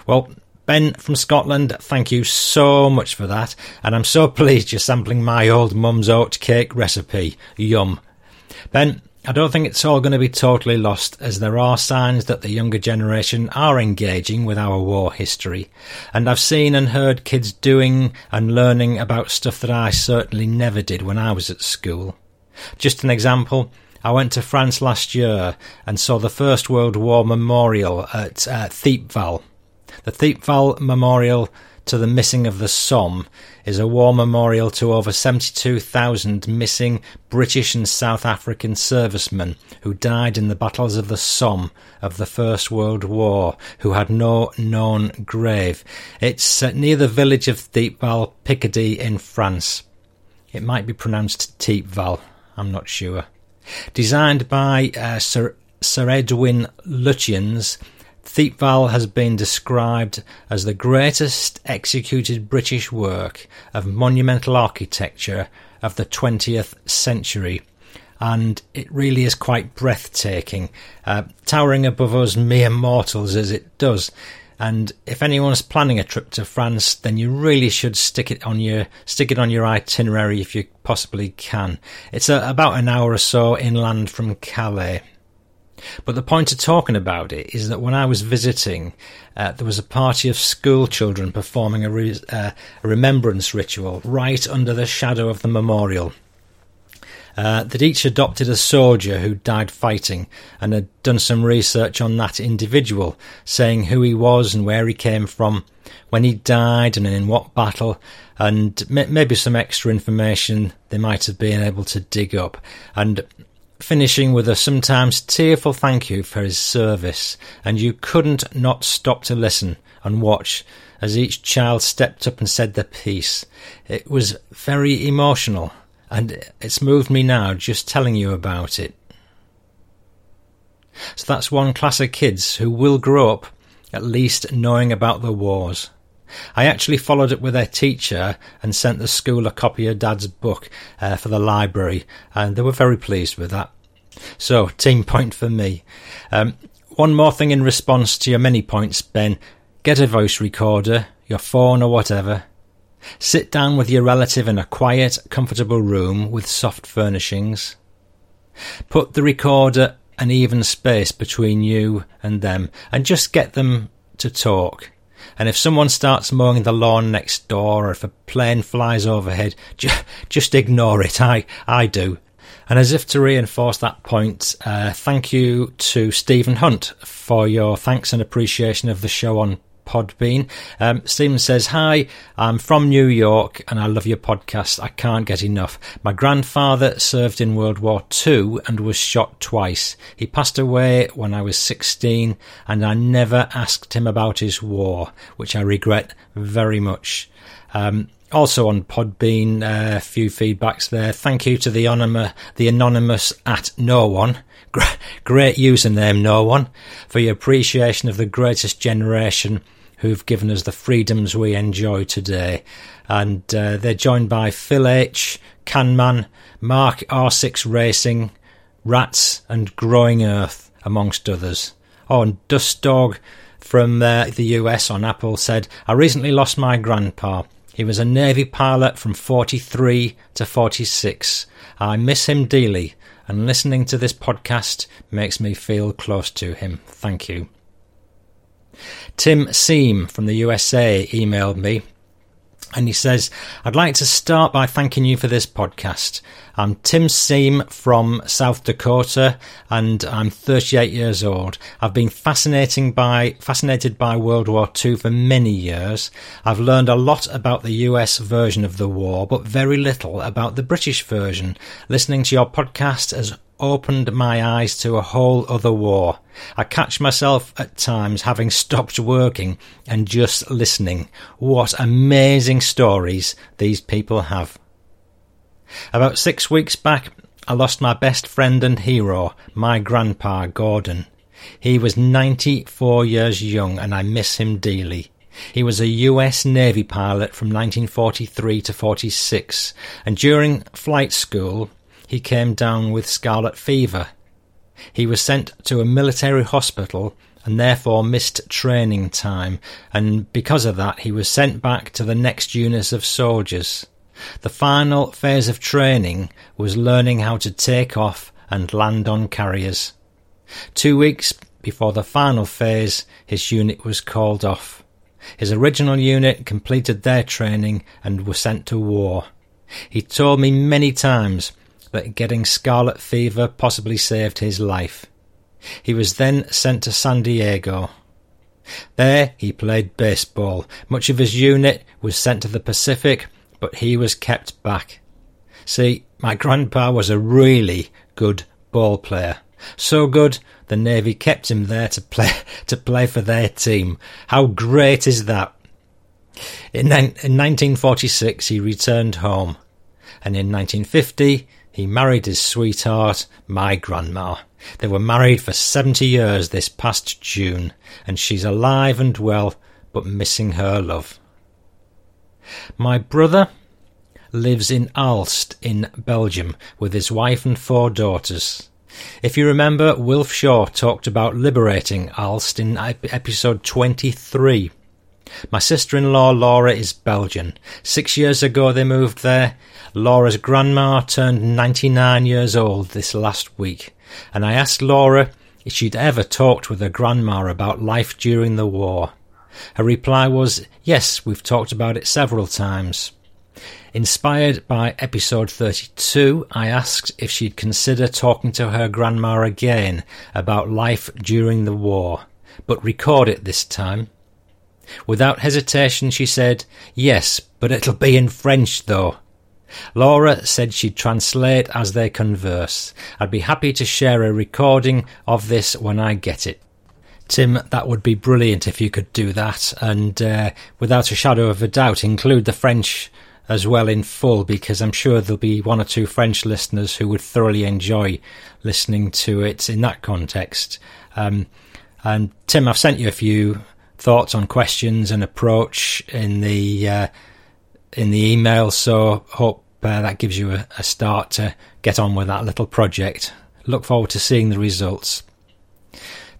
Well, Ben from Scotland, thank you so much for that, and I'm so pleased you're sampling my old mum's oat cake recipe. Yum. Ben, I don't think it's all going to be totally lost, as there are signs that the younger generation are engaging with our war history, and I've seen and heard kids doing and learning about stuff that I certainly never did when I was at school. Just an example, I went to France last year and saw the First World War Memorial at uh, Thiepval. The Thiepval Memorial to the missing of the Somme is a war memorial to over 72,000 missing British and South African servicemen who died in the battles of the Somme of the First World War, who had no known grave. It's uh, near the village of Thiepval, Picardy in France. It might be pronounced Thiepval, I'm not sure. Designed by uh, Sir, Sir Edwin Lutyens, Thiepval has been described as the greatest executed British work of monumental architecture of the 20th century. And it really is quite breathtaking, uh, towering above us mere mortals as it does. And if anyone's planning a trip to France, then you really should stick it on your stick it on your itinerary if you possibly can. It's a, about an hour or so inland from Calais. But the point of talking about it is that when I was visiting, uh, there was a party of school children performing a, re- uh, a remembrance ritual right under the shadow of the memorial. Uh, that each adopted a soldier who died fighting and had done some research on that individual, saying who he was and where he came from, when he died and in what battle, and maybe some extra information they might have been able to dig up. And finishing with a sometimes tearful thank you for his service, and you couldn't not stop to listen and watch as each child stepped up and said their piece. It was very emotional and it's moved me now just telling you about it. So that's one class of kids who will grow up at least knowing about the wars. I actually followed up with their teacher and sent the school a copy of Dad's book uh, for the library, and they were very pleased with that. So, team point for me. Um, one more thing in response to your many points, Ben. Get a voice recorder, your phone or whatever. Sit down with your relative in a quiet, comfortable room with soft furnishings. Put the recorder an even space between you and them and just get them to talk. And if someone starts mowing the lawn next door or if a plane flies overhead, just ignore it. I, I do. And as if to reinforce that point, uh, thank you to Stephen Hunt for your thanks and appreciation of the show on Podbean. Um, Stephen says, Hi, I'm from New York and I love your podcast. I can't get enough. My grandfather served in World War II and was shot twice. He passed away when I was 16 and I never asked him about his war, which I regret very much. Um, also on Podbean, a uh, few feedbacks there. Thank you to the anonymous, the anonymous at no one. Great username, no one, for your appreciation of the greatest generation who've given us the freedoms we enjoy today. And uh, they're joined by Phil H, Canman, Mark R6 Racing, Rats, and Growing Earth, amongst others. Oh, and Dust Dog from uh, the US on Apple said, I recently lost my grandpa. He was a Navy pilot from 43 to 46. I miss him dearly, and listening to this podcast makes me feel close to him. Thank you. Tim Seam from the USA emailed me and he says, I'd like to start by thanking you for this podcast. I'm Tim Seam from South Dakota and I'm 38 years old. I've been fascinating by, fascinated by World War II for many years. I've learned a lot about the US version of the war, but very little about the British version. Listening to your podcast has opened my eyes to a whole other war. I catch myself at times having stopped working and just listening. What amazing stories these people have. About six weeks back, I lost my best friend and hero, my grandpa Gordon. He was 94 years young and I miss him dearly. He was a US Navy pilot from 1943 to 46 and during flight school he came down with scarlet fever. He was sent to a military hospital and therefore missed training time, and because of that, he was sent back to the next unit of soldiers. The final phase of training was learning how to take off and land on carriers. Two weeks before the final phase, his unit was called off. His original unit completed their training and were sent to war. He told me many times that getting scarlet fever possibly saved his life. He was then sent to San Diego. There he played baseball. Much of his unit was sent to the Pacific, but he was kept back. See, my grandpa was a really good ball player. So good, the Navy kept him there to play to play for their team. How great is that? In, in 1946, he returned home, and in 1950, he married his sweetheart, my grandma. They were married for 70 years this past June, and she's alive and well, but missing her love. My brother lives in Aalst in Belgium with his wife and four daughters. If you remember, Wilf Shaw talked about liberating Aalst in episode 23. My sister in law Laura is Belgian. Six years ago they moved there. Laura's grandma turned 99 years old this last week, and I asked Laura if she'd ever talked with her grandma about life during the war. Her reply was, Yes, we've talked about it several times. Inspired by episode 32, I asked if she'd consider talking to her grandma again about life during the war, but record it this time. Without hesitation, she said, Yes, but it'll be in French though. Laura said she'd translate as they converse. I'd be happy to share a recording of this when I get it. Tim, that would be brilliant if you could do that, and uh, without a shadow of a doubt, include the French as well in full because I'm sure there'll be one or two French listeners who would thoroughly enjoy listening to it in that context. Um, and Tim, I've sent you a few thoughts on questions and approach in the uh, in the email, so hope uh, that gives you a, a start to get on with that little project. Look forward to seeing the results.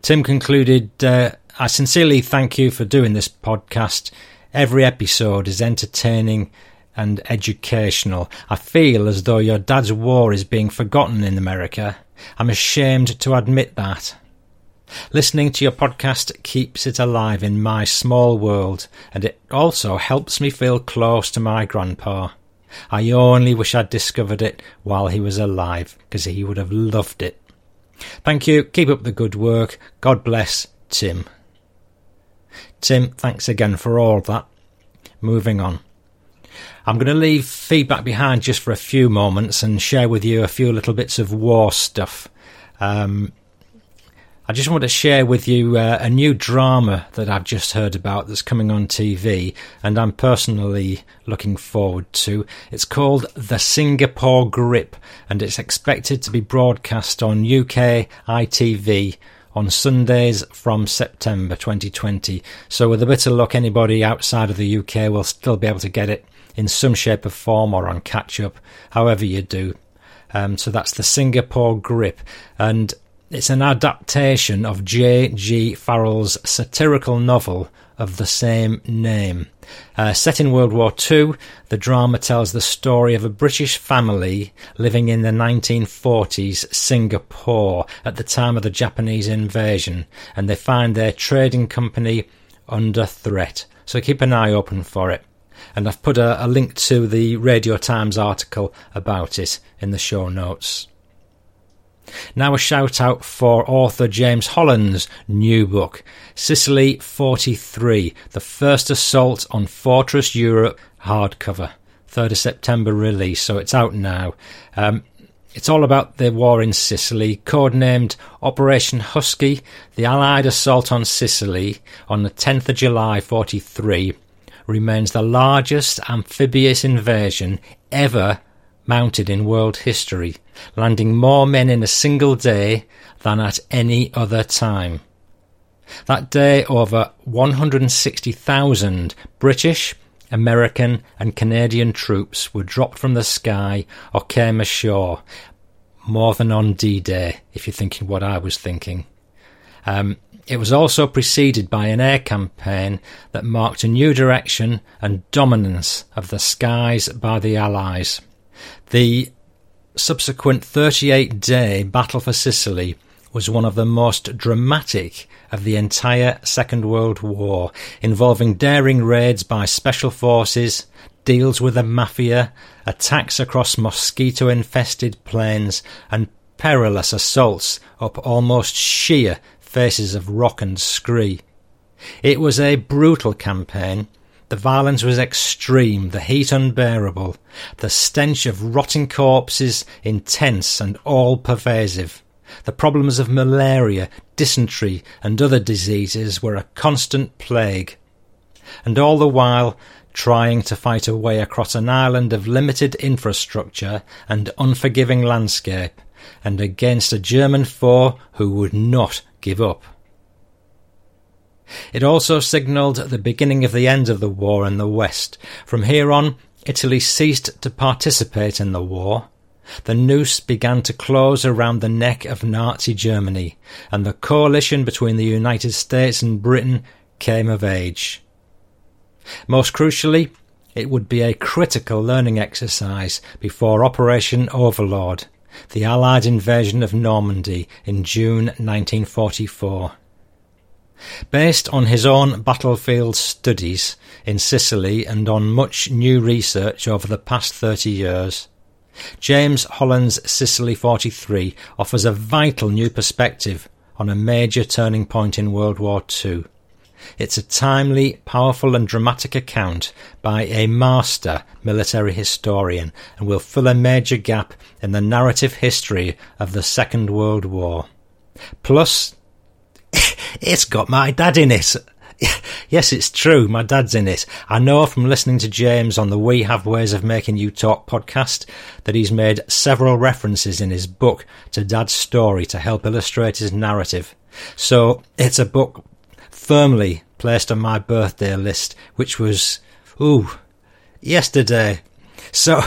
Tim concluded, uh, I sincerely thank you for doing this podcast. Every episode is entertaining and educational. I feel as though your dad's war is being forgotten in America. I'm ashamed to admit that. Listening to your podcast keeps it alive in my small world, and it also helps me feel close to my grandpa. I only wish I'd discovered it while he was alive, because he would have loved it. Thank you. Keep up the good work. God bless, Tim. Tim, thanks again for all that. Moving on. I'm going to leave feedback behind just for a few moments and share with you a few little bits of war stuff. Um, I just want to share with you uh, a new drama that I've just heard about that's coming on TV, and I'm personally looking forward to. It's called The Singapore Grip, and it's expected to be broadcast on UK ITV on Sundays from September 2020. So, with a bit of luck, anybody outside of the UK will still be able to get it in some shape or form or on catch up, however you do. Um, so that's the Singapore Grip, and it's an adaptation of J.G. Farrell's satirical novel of the same name. Uh, set in World War II, the drama tells the story of a British family living in the 1940s Singapore at the time of the Japanese invasion, and they find their trading company under threat. So keep an eye open for it. And I've put a, a link to the Radio Times article about it in the show notes. Now a shout out for author James Holland's new book, Sicily 43, The First Assault on Fortress Europe, hardcover. 3rd of September release, so it's out now. Um, it's all about the war in Sicily, codenamed Operation Husky, the Allied assault on Sicily on the 10th of July 43 remains the largest amphibious invasion ever mounted in world history, landing more men in a single day than at any other time. That day, over 160,000 British, American, and Canadian troops were dropped from the sky or came ashore. More than on D Day, if you're thinking what I was thinking. Um, it was also preceded by an air campaign that marked a new direction and dominance of the skies by the Allies. The subsequent 38 day Battle for Sicily was one of the most dramatic of the entire Second World War, involving daring raids by special forces, deals with the mafia, attacks across mosquito infested plains, and perilous assaults up almost sheer faces of rock and scree. It was a brutal campaign the violence was extreme, the heat unbearable, the stench of rotting corpses intense and all pervasive. The problems of malaria, dysentery, and other diseases were a constant plague. And all the while, trying to fight a way across an island of limited infrastructure and unforgiving landscape, and against a German foe who would not give up. It also signalled the beginning of the end of the war in the West. From here on, Italy ceased to participate in the war. The noose began to close around the neck of Nazi Germany, and the coalition between the United States and Britain came of age. Most crucially, it would be a critical learning exercise before Operation Overlord, the Allied invasion of Normandy in June 1944. Based on his own battlefield studies in Sicily and on much new research over the past 30 years, James Holland's Sicily 43 offers a vital new perspective on a major turning point in World War II. It's a timely, powerful, and dramatic account by a master military historian and will fill a major gap in the narrative history of the Second World War. Plus, it's got my dad in it. Yes, it's true. My dad's in it. I know from listening to James on the We Have Ways of Making You Talk podcast that he's made several references in his book to dad's story to help illustrate his narrative. So it's a book firmly placed on my birthday list, which was, ooh, yesterday. So,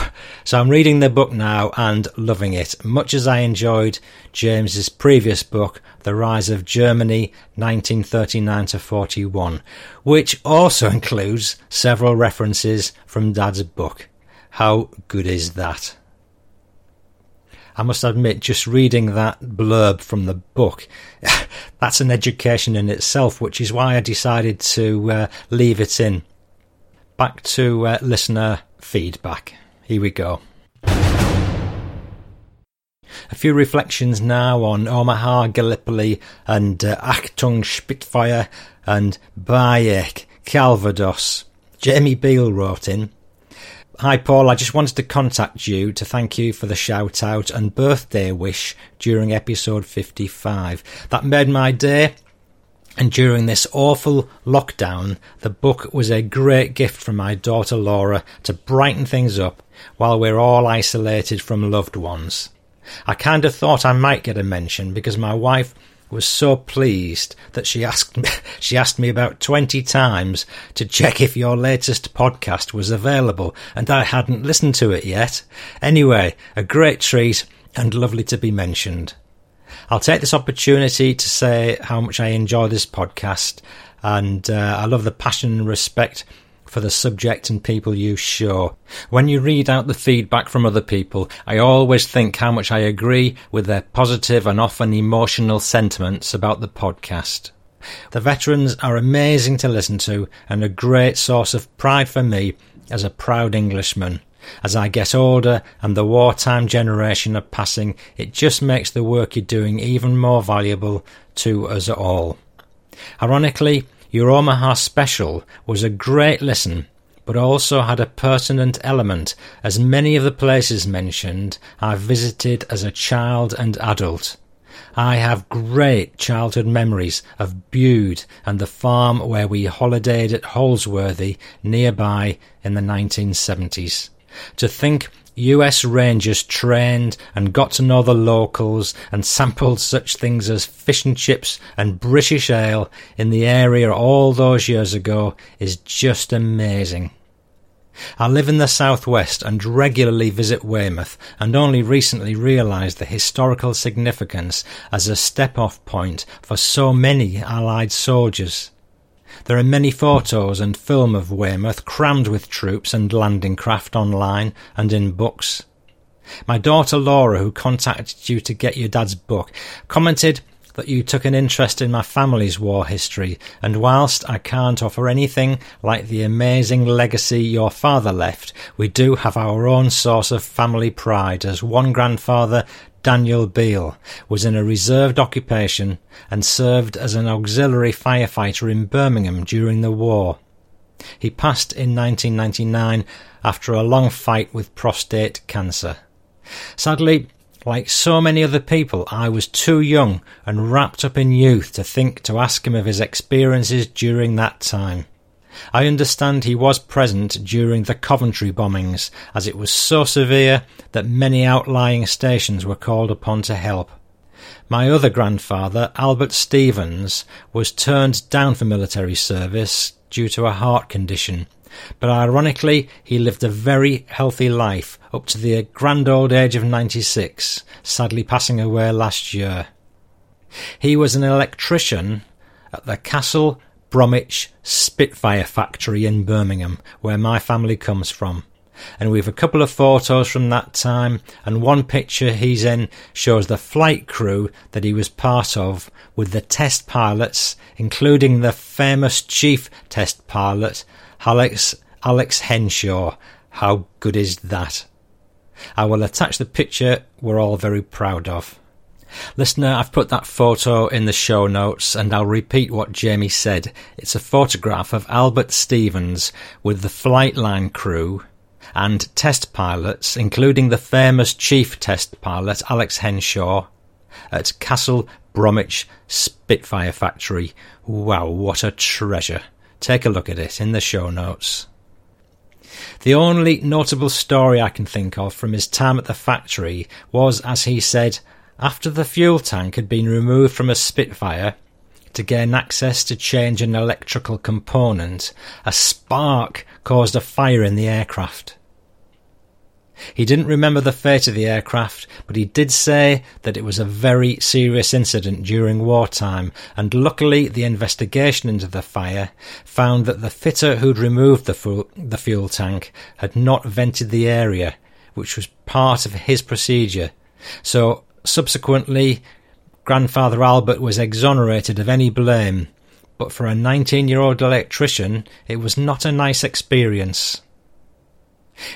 so I'm reading the book now and loving it, much as I enjoyed James's previous book, The Rise of Germany, 1939 to 41, which also includes several references from Dad's book. How good is that? I must admit, just reading that blurb from the book, that's an education in itself, which is why I decided to uh, leave it in. Back to uh, listener feedback. Here we go. A few reflections now on Omaha, Gallipoli, and uh, Achtung Spitfire, and Bayeux, Calvados. Jamie Beale wrote in. Hi Paul, I just wanted to contact you to thank you for the shout out and birthday wish during episode 55. That made my day and during this awful lockdown, the book was a great gift from my daughter Laura to brighten things up while we're all isolated from loved ones. I kind of thought I might get a mention because my wife was so pleased that she asked me, she asked me about 20 times to check if your latest podcast was available and I hadn't listened to it yet. Anyway, a great treat and lovely to be mentioned. I'll take this opportunity to say how much I enjoy this podcast, and uh, I love the passion and respect for the subject and people you show. When you read out the feedback from other people, I always think how much I agree with their positive and often emotional sentiments about the podcast. The veterans are amazing to listen to and a great source of pride for me as a proud Englishman. As I get older and the wartime generation are passing, it just makes the work you're doing even more valuable to us all. Ironically, your Omaha special was a great listen, but also had a pertinent element, as many of the places mentioned I visited as a child and adult. I have great childhood memories of Bude and the farm where we holidayed at Holsworthy nearby in the 1970s. To think US Rangers trained and got to know the locals and sampled such things as fish and chips and British ale in the area all those years ago is just amazing. I live in the southwest and regularly visit Weymouth and only recently realised the historical significance as a step off point for so many Allied soldiers. There are many photos and film of Weymouth crammed with troops and landing craft online and in books. My daughter Laura, who contacted you to get your dad's book, commented that you took an interest in my family's war history, and whilst I can't offer anything like the amazing legacy your father left, we do have our own source of family pride as one grandfather Daniel Beale was in a reserved occupation and served as an auxiliary firefighter in Birmingham during the war. He passed in 1999 after a long fight with prostate cancer. Sadly, like so many other people, I was too young and wrapped up in youth to think to ask him of his experiences during that time. I understand he was present during the Coventry bombings, as it was so severe that many outlying stations were called upon to help. My other grandfather, Albert Stevens, was turned down for military service due to a heart condition, but ironically, he lived a very healthy life up to the grand old age of 96, sadly passing away last year. He was an electrician at the Castle Bromwich Spitfire factory in Birmingham, where my family comes from. And we've a couple of photos from that time, and one picture he's in shows the flight crew that he was part of with the test pilots, including the famous chief test pilot, Alex, Alex Henshaw. How good is that? I will attach the picture we're all very proud of. Listener, I've put that photo in the show notes and I'll repeat what Jamie said. It's a photograph of Albert Stevens with the Flightline crew and test pilots, including the famous chief test pilot Alex Henshaw at Castle Bromwich Spitfire Factory. Wow, what a treasure. take a look at it in the show notes. The only notable story I can think of from his time at the factory was, as he said, after the fuel tank had been removed from a Spitfire, to gain access to change an electrical component, a spark caused a fire in the aircraft. He didn't remember the fate of the aircraft, but he did say that it was a very serious incident during wartime, and luckily the investigation into the fire found that the fitter who'd removed the, fu- the fuel tank had not vented the area, which was part of his procedure. So subsequently, grandfather Albert was exonerated of any blame, but for a 19 year old electrician, it was not a nice experience.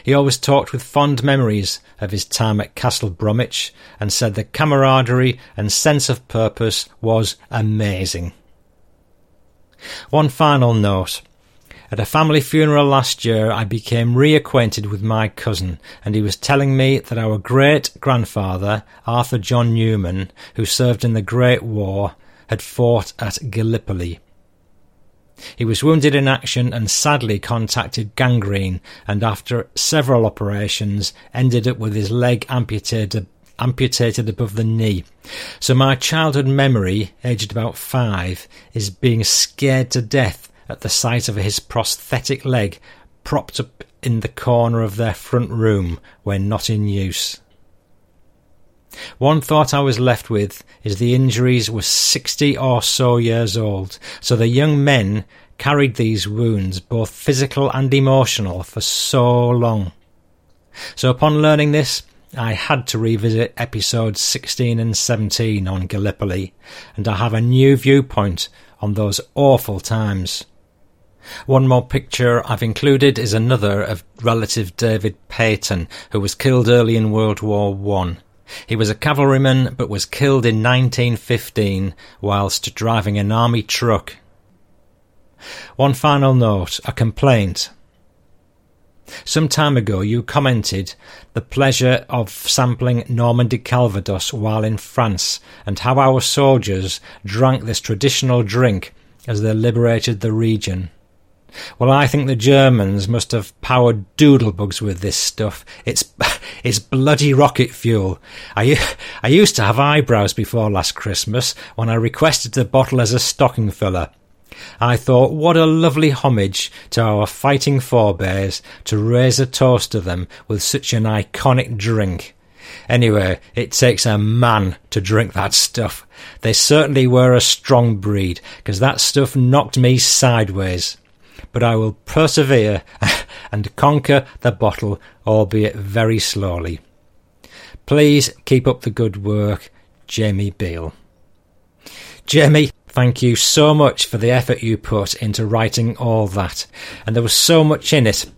He always talked with fond memories of his time at Castle Bromwich and said the camaraderie and sense of purpose was amazing. One final note. At a family funeral last year, I became reacquainted with my cousin, and he was telling me that our great grandfather, Arthur John Newman, who served in the Great War, had fought at Gallipoli. He was wounded in action and sadly contacted gangrene, and after several operations, ended up with his leg amputated amputated above the knee. So my childhood memory, aged about five, is being scared to death at the sight of his prosthetic leg propped up in the corner of their front room when not in use. One thought I was left with is the injuries were 60 or so years old, so the young men carried these wounds, both physical and emotional, for so long. So upon learning this, I had to revisit episodes 16 and 17 on Gallipoli, and I have a new viewpoint on those awful times. One more picture I've included is another of relative David Peyton, who was killed early in World War One. He was a cavalryman but was killed in 1915 whilst driving an army truck. One final note, a complaint. Some time ago you commented the pleasure of sampling Normandy Calvados while in France and how our soldiers drank this traditional drink as they liberated the region. Well, I think the Germans must have powered doodlebugs with this stuff. It's it's bloody rocket fuel. I I used to have eyebrows before last Christmas when I requested the bottle as a stocking filler. I thought, what a lovely homage to our fighting forebears to raise a toast to them with such an iconic drink. Anyway, it takes a man to drink that stuff. They certainly were a strong breed, because that stuff knocked me sideways but I will persevere and conquer the bottle, albeit very slowly. Please keep up the good work, Jamie Beale. Jamie, thank you so much for the effort you put into writing all that, and there was so much in it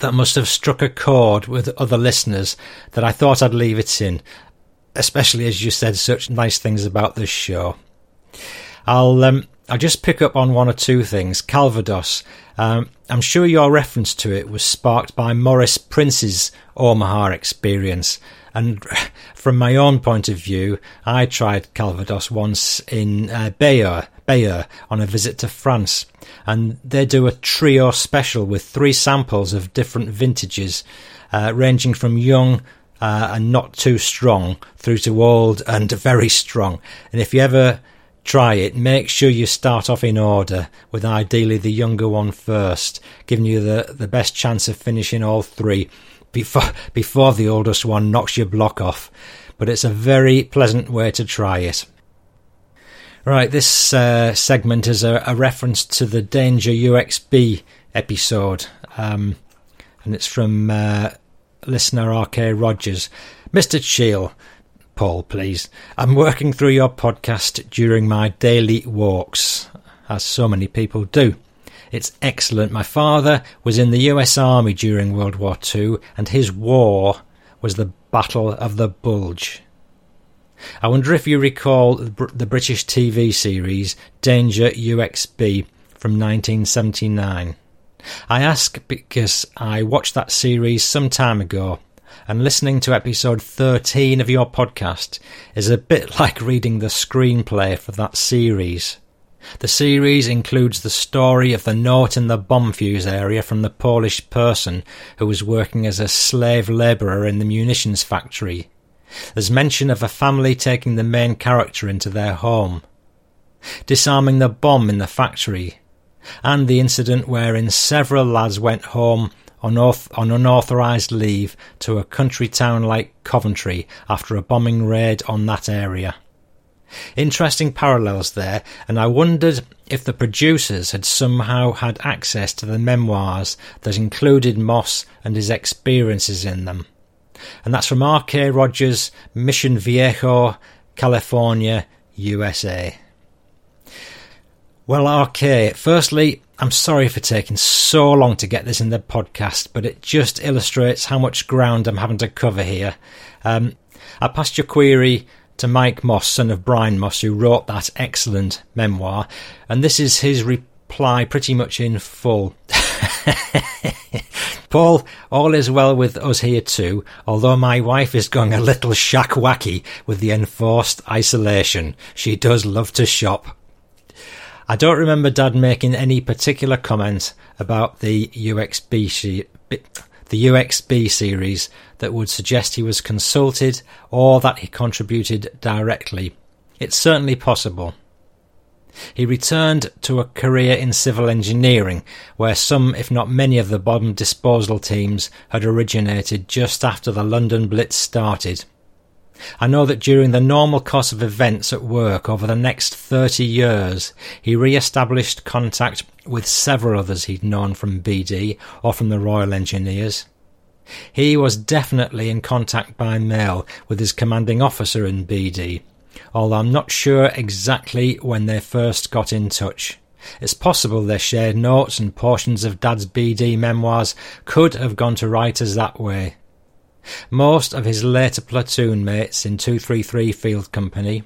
that must have struck a chord with other listeners that I thought I'd leave it in, especially as you said such nice things about this show. I'll um, I'll just pick up on one or two things. Calvados. Um, I'm sure your reference to it was sparked by Maurice Prince's Omaha experience. And from my own point of view, I tried Calvados once in uh, Bayeux, Bayeux on a visit to France. And they do a trio special with three samples of different vintages, uh, ranging from young uh, and not too strong through to old and very strong. And if you ever try it, make sure you start off in order, with ideally the younger one first, giving you the, the best chance of finishing all three before, before the oldest one knocks your block off. But it's a very pleasant way to try it. Right, this uh, segment is a, a, reference to the Danger UXB episode, um, and it's from uh, listener RK Rogers. Mr. Cheel, Paul, please. I'm working through your podcast during my daily walks, as so many people do. It's excellent. My father was in the US Army during World War II, and his war was the Battle of the Bulge. I wonder if you recall the British TV series Danger UXB from 1979. I ask because I watched that series some time ago and listening to episode 13 of your podcast is a bit like reading the screenplay for that series. The series includes the story of the note in the bomb fuse area from the Polish person who was working as a slave labourer in the munitions factory. There's mention of a family taking the main character into their home, disarming the bomb in the factory, and the incident wherein several lads went home on, on unauthorised leave to a country town like Coventry after a bombing raid on that area. Interesting parallels there, and I wondered if the producers had somehow had access to the memoirs that included Moss and his experiences in them. And that's from R.K. Rogers, Mission Viejo, California, USA. Well, RK, firstly, I'm sorry for taking so long to get this in the podcast, but it just illustrates how much ground I'm having to cover here. Um, I passed your query to Mike Moss, son of Brian Moss, who wrote that excellent memoir, and this is his reply pretty much in full. Paul, all is well with us here too, although my wife is going a little shack wacky with the enforced isolation. She does love to shop. I don't remember Dad making any particular comment about the UXB the UXB series that would suggest he was consulted or that he contributed directly. It's certainly possible. He returned to a career in civil engineering, where some, if not many, of the bomb disposal teams had originated just after the London Blitz started. I know that during the normal course of events at work over the next 30 years, he re established contact with several others he'd known from BD or from the Royal Engineers. He was definitely in contact by mail with his commanding officer in BD, although I'm not sure exactly when they first got in touch. It's possible they shared notes and portions of Dad's BD memoirs could have gone to writers that way. Most of his later platoon mates in 233 Field Company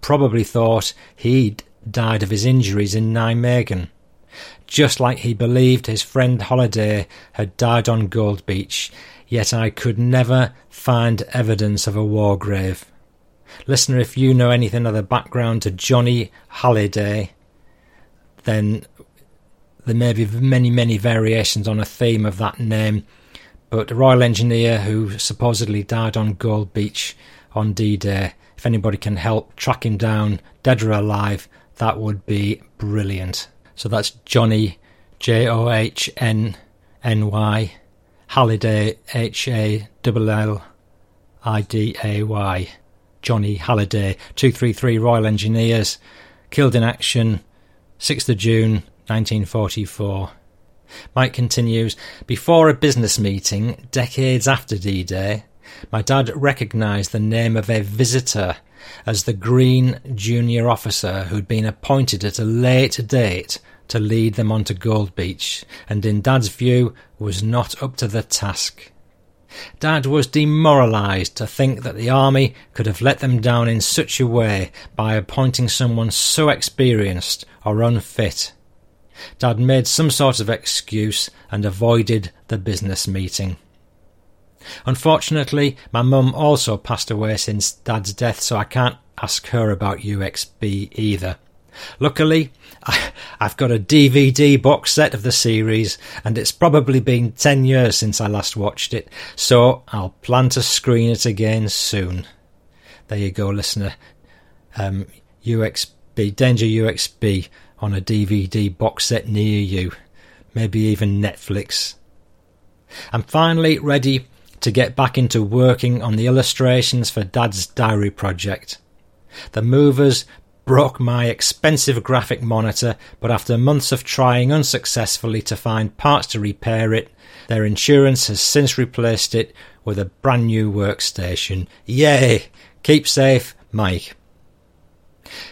probably thought he'd died of his injuries in Nijmegen, just like he believed his friend Halliday had died on Gold Beach, yet I could never find evidence of a war grave. Listener, if you know anything of the background to Johnny Halliday, then there may be many, many variations on a theme of that name but a Royal Engineer who supposedly died on Gold Beach on D Day, if anybody can help track him down, dead or alive, that would be brilliant. So that's Johnny, J O H N N Y, Halliday, H A L L I D A Y. Johnny Halliday, 233 Royal Engineers, killed in action, 6th of June 1944. Mike continues, Before a business meeting, decades after D Day, my dad recognised the name of a visitor as the Green junior officer who'd been appointed at a late date to lead them onto Gold Beach, and in Dad's view was not up to the task. Dad was demoralised to think that the army could have let them down in such a way by appointing someone so experienced or unfit. Dad made some sort of excuse and avoided the business meeting. Unfortunately, my mum also passed away since Dad's death, so I can't ask her about UXB either. Luckily, I, have got a DVD box set of the series, and it's probably been 10 years since I last watched it, so I'll plan to screen it again soon. There you go, listener. Um, UXB, Danger UXB on a DVD box set near you, maybe even Netflix. I'm finally ready to get back into working on the illustrations for Dad's diary project. The movers broke my expensive graphic monitor, but after months of trying unsuccessfully to find parts to repair it, their insurance has since replaced it with a brand new workstation. Yay! Keep safe, Mike.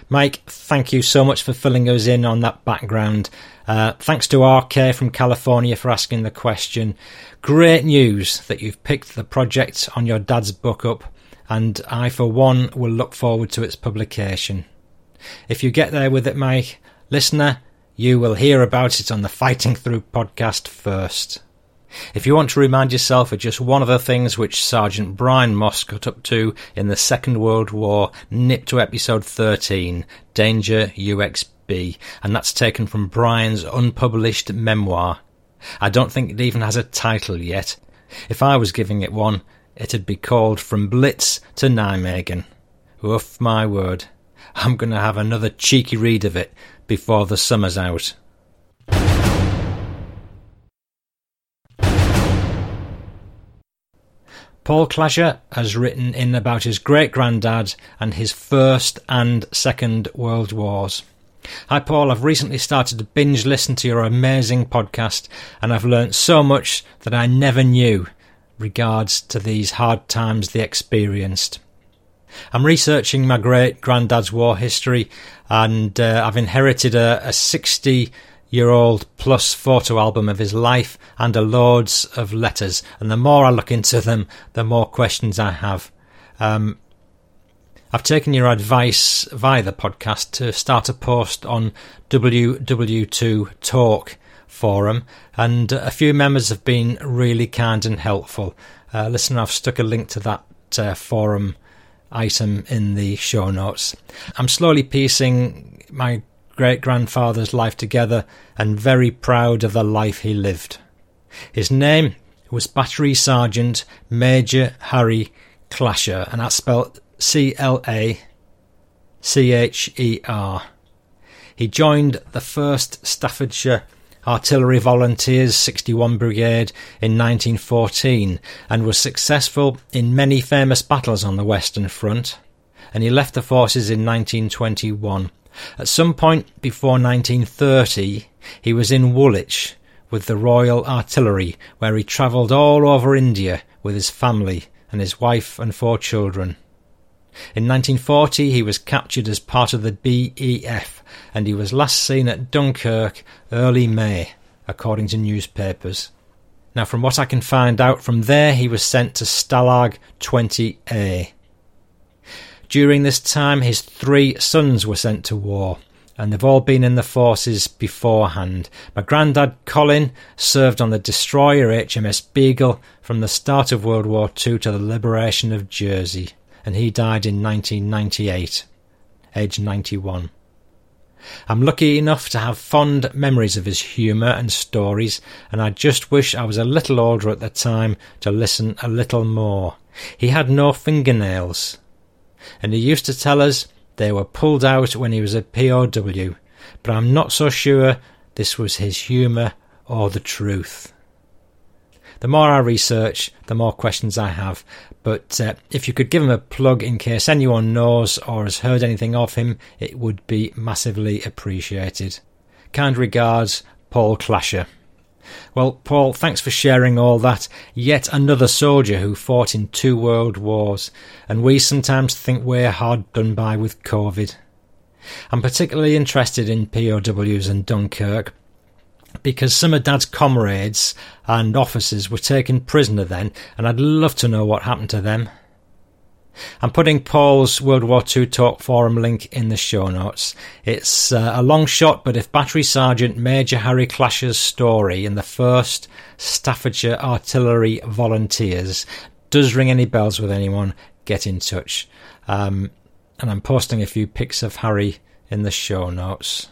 Mike, thank you so much for filling us in on that background. Uh, thanks to RK from California for asking the question. Great news that you've picked the project on your dad's book up, and I, for one, will look forward to its publication. If you get there with it, Mike, listener, you will hear about it on the Fighting Through podcast first. If you want to remind yourself of just one of the things which Sergeant Brian Moss got up to in the Second World War, nip to episode 13 Danger UXB. And that's taken from Brian's unpublished memoir. I don't think it even has a title yet. If I was giving it one, it'd be called From Blitz to Nijmegen. Oof, my word. I'm going to have another cheeky read of it before the summer's out. Paul Clacher has written in about his great granddad and his First and Second World Wars. Hi, Paul. I've recently started to binge listen to your amazing podcast, and I've learnt so much that I never knew regards to these hard times they experienced. I'm researching my great granddad's war history, and uh, I've inherited a, a 60 year old plus photo album of his life and a loads of letters. And the more I look into them, the more questions I have. Um, I've taken your advice via the podcast to start a post on WW2 Talk forum, and a few members have been really kind and helpful. Uh, listen, I've stuck a link to that uh, forum item in the show notes. I'm slowly piecing my great grandfather's life together and very proud of the life he lived. His name was Battery Sergeant Major Harry Clacher, and that's spelled C L A C H E R. He joined the 1st Staffordshire Artillery Volunteers 61 Brigade in 1914 and was successful in many famous battles on the Western Front. And he left the forces in 1921 at some point before 1930, he was in Woolwich with the Royal Artillery, where he travelled all over India with his family and his wife and four children. In 1940, he was captured as part of the BEF, and he was last seen at Dunkirk early May, according to newspapers. Now, from what I can find out from there, he was sent to Stalag 20A. During this time, his three sons were sent to war, and they've all been in the forces beforehand. My granddad, Colin, served on the destroyer HMS Beagle from the start of World War II to the liberation of Jersey, and he died in 1998, aged 91. I'm lucky enough to have fond memories of his humour and stories, and I just wish I was a little older at the time to listen a little more. He had no fingernails, and he used to tell us they were pulled out when he was a POW, but I'm not so sure this was his humour or the truth. The more I research, the more questions I have. But uh, if you could give him a plug in case anyone knows or has heard anything of him, it would be massively appreciated. Kind regards, Paul Clacher. Well, Paul, thanks for sharing all that. Yet another soldier who fought in two world wars, and we sometimes think we're hard done by with COVID. I'm particularly interested in POWs and Dunkirk because some of Dad's comrades and officers were taken prisoner then, and I'd love to know what happened to them. I'm putting Paul's World War II Talk Forum link in the show notes. It's uh, a long shot, but if Battery Sergeant Major Harry Clacher's story in the 1st Staffordshire Artillery Volunteers does ring any bells with anyone, get in touch. Um, and I'm posting a few pics of Harry in the show notes.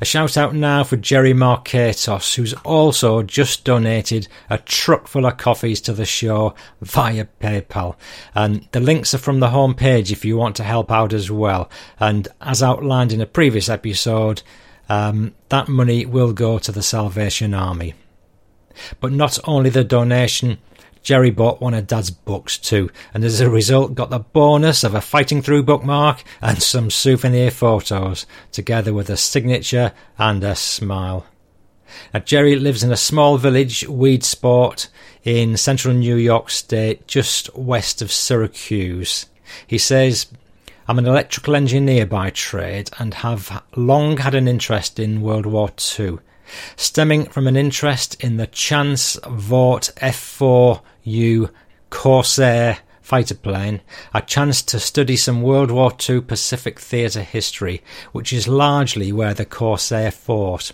A shout out now for Jerry Marketos, who's also just donated a truck full of coffees to the show via PayPal. And the links are from the homepage if you want to help out as well. And as outlined in a previous episode, um, that money will go to the Salvation Army. But not only the donation, Jerry bought one of Dad's books too, and as a result got the bonus of a Fighting Through bookmark and some souvenir photos, together with a signature and a smile. Now, Jerry lives in a small village, Weedsport, in central New York State, just west of Syracuse. He says, I'm an electrical engineer by trade and have long had an interest in World War II stemming from an interest in the Chance Vought F4U Corsair fighter plane, a chance to study some World War II Pacific theatre history, which is largely where the Corsair fought.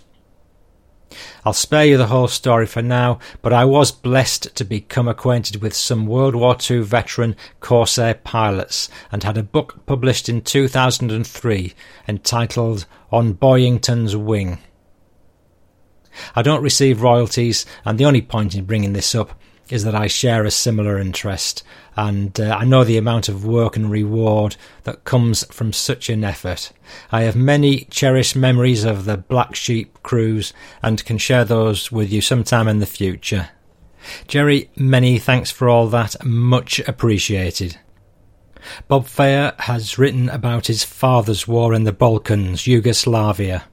I'll spare you the whole story for now, but I was blessed to become acquainted with some World War II veteran Corsair pilots and had a book published in 2003 entitled On Boyington's Wing. I don't receive royalties, and the only point in bringing this up is that I share a similar interest, and uh, I know the amount of work and reward that comes from such an effort. I have many cherished memories of the Black Sheep cruise and can share those with you sometime in the future. Jerry, many thanks for all that, much appreciated. Bob Fayer has written about his father's war in the Balkans, Yugoslavia.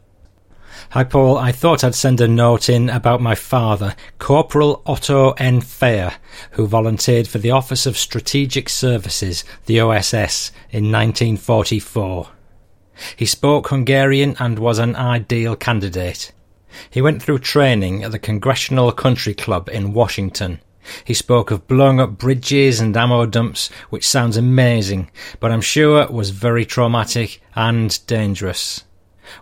Hi, Paul. I thought I'd send a note in about my father, Corporal Otto N. Fayer, who volunteered for the Office of Strategic Services, the OSS, in 1944. He spoke Hungarian and was an ideal candidate. He went through training at the Congressional Country Club in Washington. He spoke of blowing up bridges and ammo dumps, which sounds amazing, but I'm sure was very traumatic and dangerous.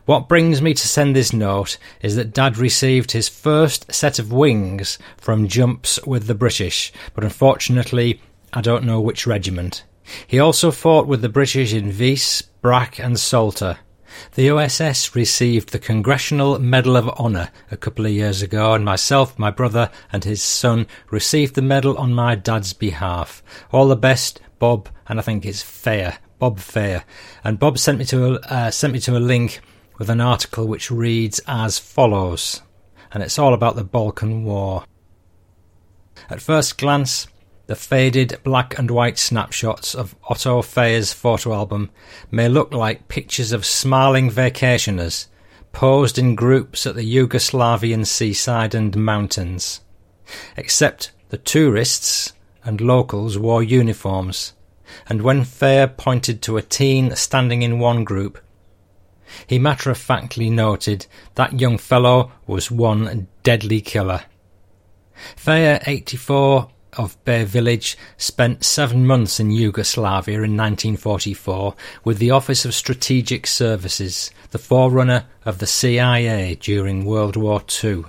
What brings me to send this note is that Dad received his first set of wings from jumps with the British, but unfortunately, I don't know which regiment. He also fought with the British in Vis, Brac, and Solta. The OSS received the Congressional Medal of Honor a couple of years ago, and myself, my brother, and his son received the medal on my dad's behalf. All the best, Bob, and I think it's fair, Bob Fair. And Bob sent me to a, uh, sent me to a link with an article which reads as follows, and it's all about the Balkan War. At first glance, the faded black and white snapshots of Otto Fayer's photo album may look like pictures of smiling vacationers posed in groups at the Yugoslavian seaside and mountains. Except the tourists and locals wore uniforms, and when Fayer pointed to a teen standing in one group, he matter of factly noted that young fellow was one deadly killer. Fayer, 84, of Bay Village, spent seven months in Yugoslavia in 1944 with the Office of Strategic Services, the forerunner of the CIA during World War II.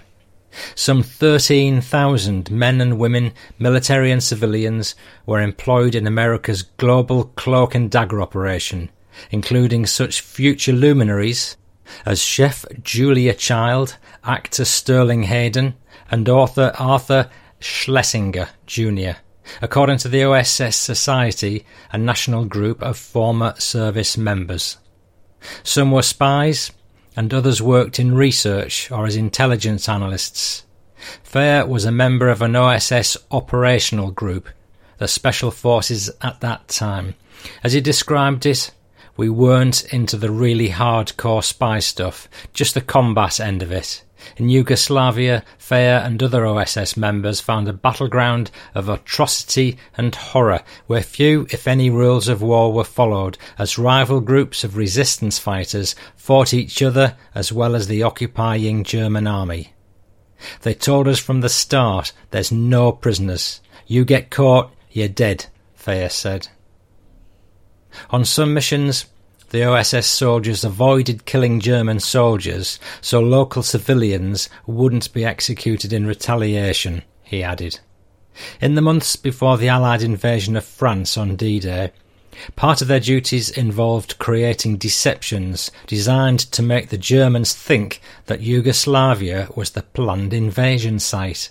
Some 13,000 men and women, military and civilians, were employed in America's global cloak and dagger operation, including such future luminaries as chef Julia Child, actor Sterling Hayden, and author Arthur Schlesinger Jr., according to the OSS Society, a national group of former service members. Some were spies, and others worked in research or as intelligence analysts. Fayer was a member of an OSS operational group, the Special Forces at that time. As he described it, we weren't into the really hardcore spy stuff, just the combat end of it. In Yugoslavia, Fayer and other OSS members found a battleground of atrocity and horror where few, if any, rules of war were followed, as rival groups of resistance fighters fought each other as well as the occupying German army. They told us from the start there's no prisoners. You get caught, you're dead, Fayer said. On some missions, the OSS soldiers avoided killing German soldiers so local civilians wouldn't be executed in retaliation, he added. In the months before the Allied invasion of France on D-Day, part of their duties involved creating deceptions designed to make the Germans think that Yugoslavia was the planned invasion site.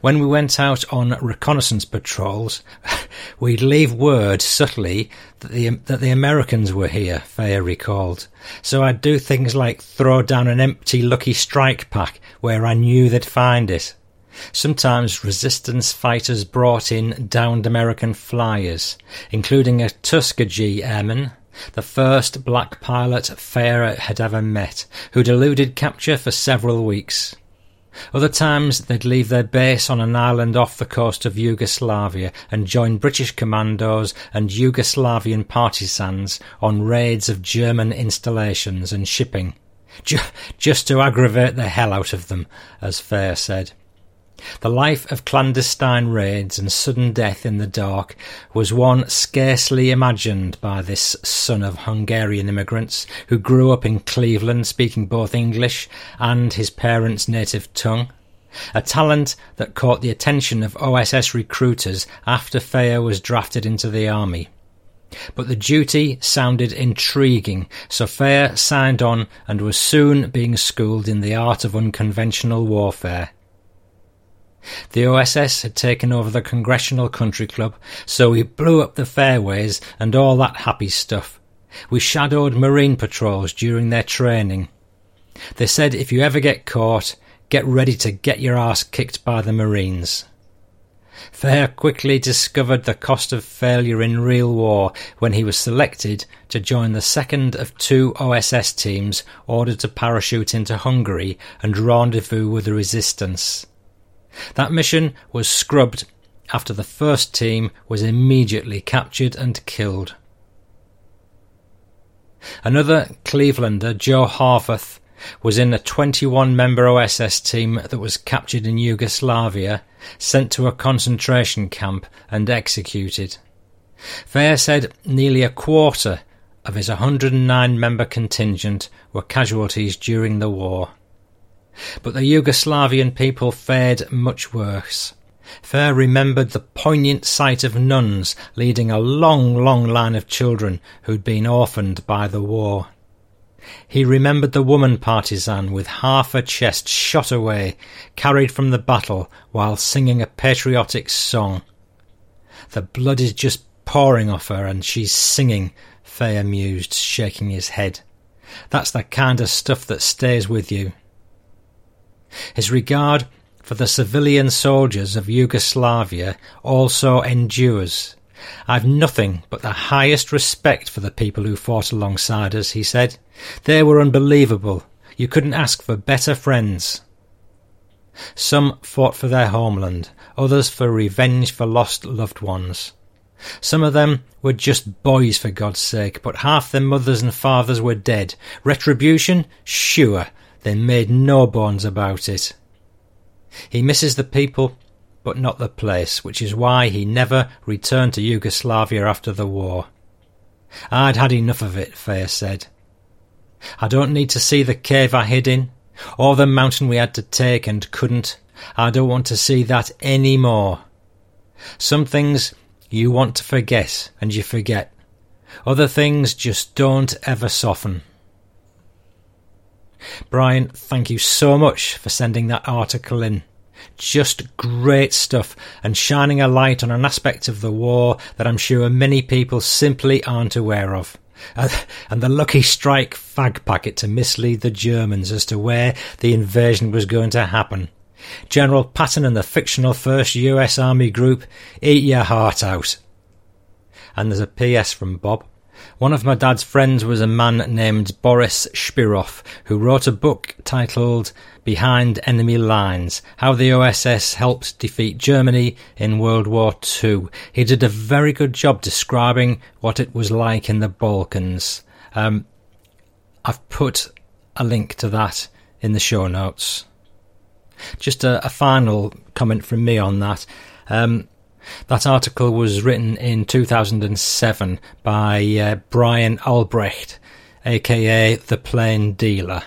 When we went out on reconnaissance patrols, we'd leave word subtly that the, um, that the Americans were here, Fayer recalled. So I'd do things like throw down an empty Lucky Strike pack where I knew they'd find it. Sometimes resistance fighters brought in downed American flyers, including a Tuskegee airman, the first black pilot Fayer had ever met, who'd eluded capture for several weeks. Other times they'd leave their base on an island off the coast of Yugoslavia and join British commandos and Yugoslavian partisans on raids of German installations and shipping. Ju- just to aggravate the hell out of them, as Fayer said. The life of clandestine raids and sudden death in the dark was one scarcely imagined by this son of Hungarian immigrants who grew up in Cleveland speaking both English and his parents' native tongue. A talent that caught the attention of OSS recruiters after Feyer was drafted into the army. But the duty sounded intriguing, so signed on and was soon being schooled in the art of unconventional warfare. The OSS had taken over the Congressional Country Club, so we blew up the fairways and all that happy stuff. We shadowed Marine patrols during their training. They said if you ever get caught, get ready to get your ass kicked by the Marines. Feyer quickly discovered the cost of failure in real war when he was selected to join the second of two OSS teams ordered to parachute into Hungary and rendezvous with the resistance. That mission was scrubbed after the first team was immediately captured and killed. Another Clevelander, Joe Harfuth, was in a 21 member OSS team that was captured in Yugoslavia, sent to a concentration camp, and executed. Feyer said nearly a quarter of his 109 member contingent were casualties during the war. But the Yugoslavian people fared much worse. Feyer remembered the poignant sight of nuns leading a long, long line of children who'd been orphaned by the war. He remembered the woman partisan with half her chest shot away, carried from the battle while singing a patriotic song. The blood is just pouring off her and she's singing, Feyer mused, shaking his head. That's the kind of stuff that stays with you. His regard for the civilian soldiers of Yugoslavia also endures. I've nothing but the highest respect for the people who fought alongside us, he said. They were unbelievable. You couldn't ask for better friends. Some fought for their homeland, others for revenge for lost loved ones. Some of them were just boys for God's sake, but half their mothers and fathers were dead. Retribution? Sure, they made no bones about it. He misses the people, but not the place, which is why he never returned to Yugoslavia after the war. I'd had enough of it, Feyer said. I don't need to see the cave I hid in, or the mountain we had to take and couldn't. I don't want to see that any more. Some things you want to forget, and you forget. Other things just don't ever soften. Brian, thank you so much for sending that article in. Just great stuff and shining a light on an aspect of the war that I'm sure many people simply aren't aware of. Uh, and the lucky strike fag packet to mislead the Germans as to where the invasion was going to happen. General Patton and the fictional First US Army Group, eat your heart out. And there's a PS from Bob. One of my dad's friends was a man named Boris Shpirov, who wrote a book titled Behind Enemy Lines How the OSS Helped Defeat Germany in World War II. He did a very good job describing what it was like in the Balkans. Um, I've put a link to that in the show notes. Just a, a final comment from me on that. Um, that article was written in 2007 by uh, Brian Albrecht, aka The Plain Dealer,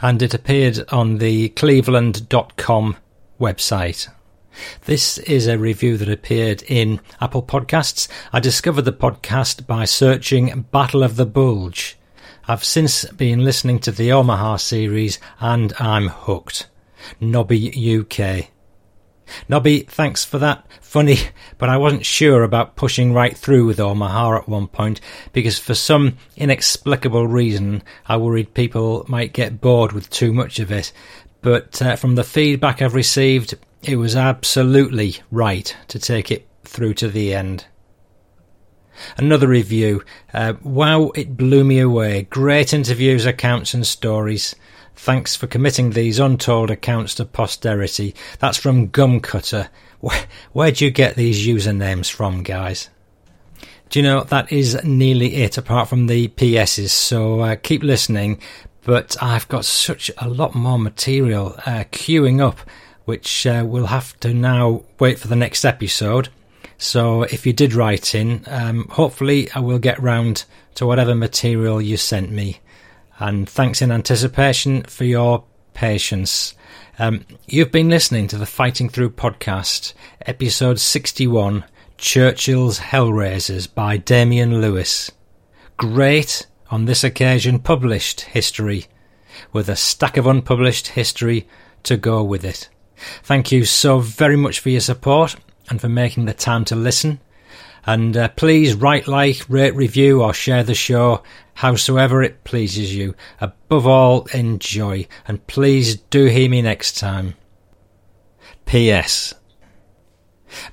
and it appeared on the cleveland.com website. This is a review that appeared in Apple Podcasts. I discovered the podcast by searching Battle of the Bulge. I've since been listening to the Omaha series and I'm hooked. Nobby UK. Nobby, thanks for that. Funny, but I wasn't sure about pushing right through with Omaha at one point because for some inexplicable reason I worried people might get bored with too much of it. But uh, from the feedback I've received, it was absolutely right to take it through to the end. Another review. Uh, wow, it blew me away. Great interviews, accounts, and stories. Thanks for committing these untold accounts to posterity. That's from Gumcutter. Where, where'd you get these usernames from, guys? Do you know, that is nearly it, apart from the PSs, so uh, keep listening. But I've got such a lot more material uh, queuing up which uh, we'll have to now wait for the next episode. So if you did write in, um, hopefully I will get round to whatever material you sent me. And thanks in anticipation for your patience. Um, you've been listening to the Fighting Through podcast, episode 61 Churchill's Hellraisers by Damien Lewis. Great, on this occasion, published history, with a stack of unpublished history to go with it. Thank you so very much for your support and for making the time to listen. And uh, please write, like, rate, review, or share the show howsoever it pleases you. Above all, enjoy. And please do hear me next time. P.S.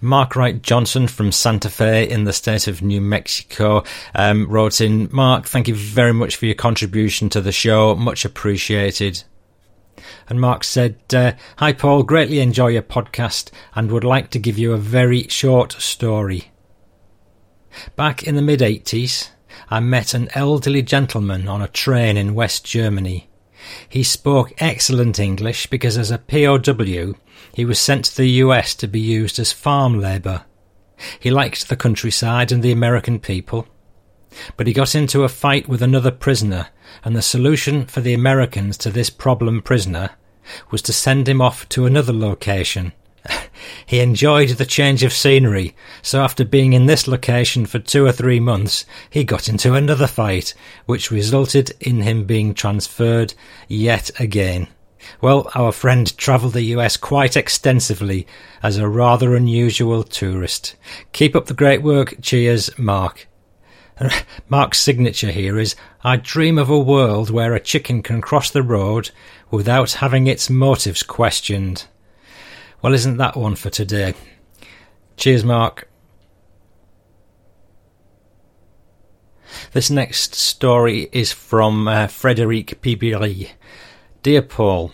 Mark Wright Johnson from Santa Fe in the state of New Mexico um, wrote in Mark, thank you very much for your contribution to the show. Much appreciated. And Mark said, uh, Hi, Paul, greatly enjoy your podcast and would like to give you a very short story. Back in the mid 80s, I met an elderly gentleman on a train in West Germany. He spoke excellent English because, as a POW, he was sent to the US to be used as farm labour. He liked the countryside and the American people. But he got into a fight with another prisoner, and the solution for the Americans to this problem prisoner was to send him off to another location. He enjoyed the change of scenery, so after being in this location for two or three months, he got into another fight, which resulted in him being transferred yet again. Well, our friend travelled the US quite extensively as a rather unusual tourist. Keep up the great work. Cheers, Mark. Mark's signature here is I dream of a world where a chicken can cross the road without having its motives questioned. Well, isn't that one for today? Cheers, Mark. This next story is from uh, Frederic Pibiri. Dear Paul,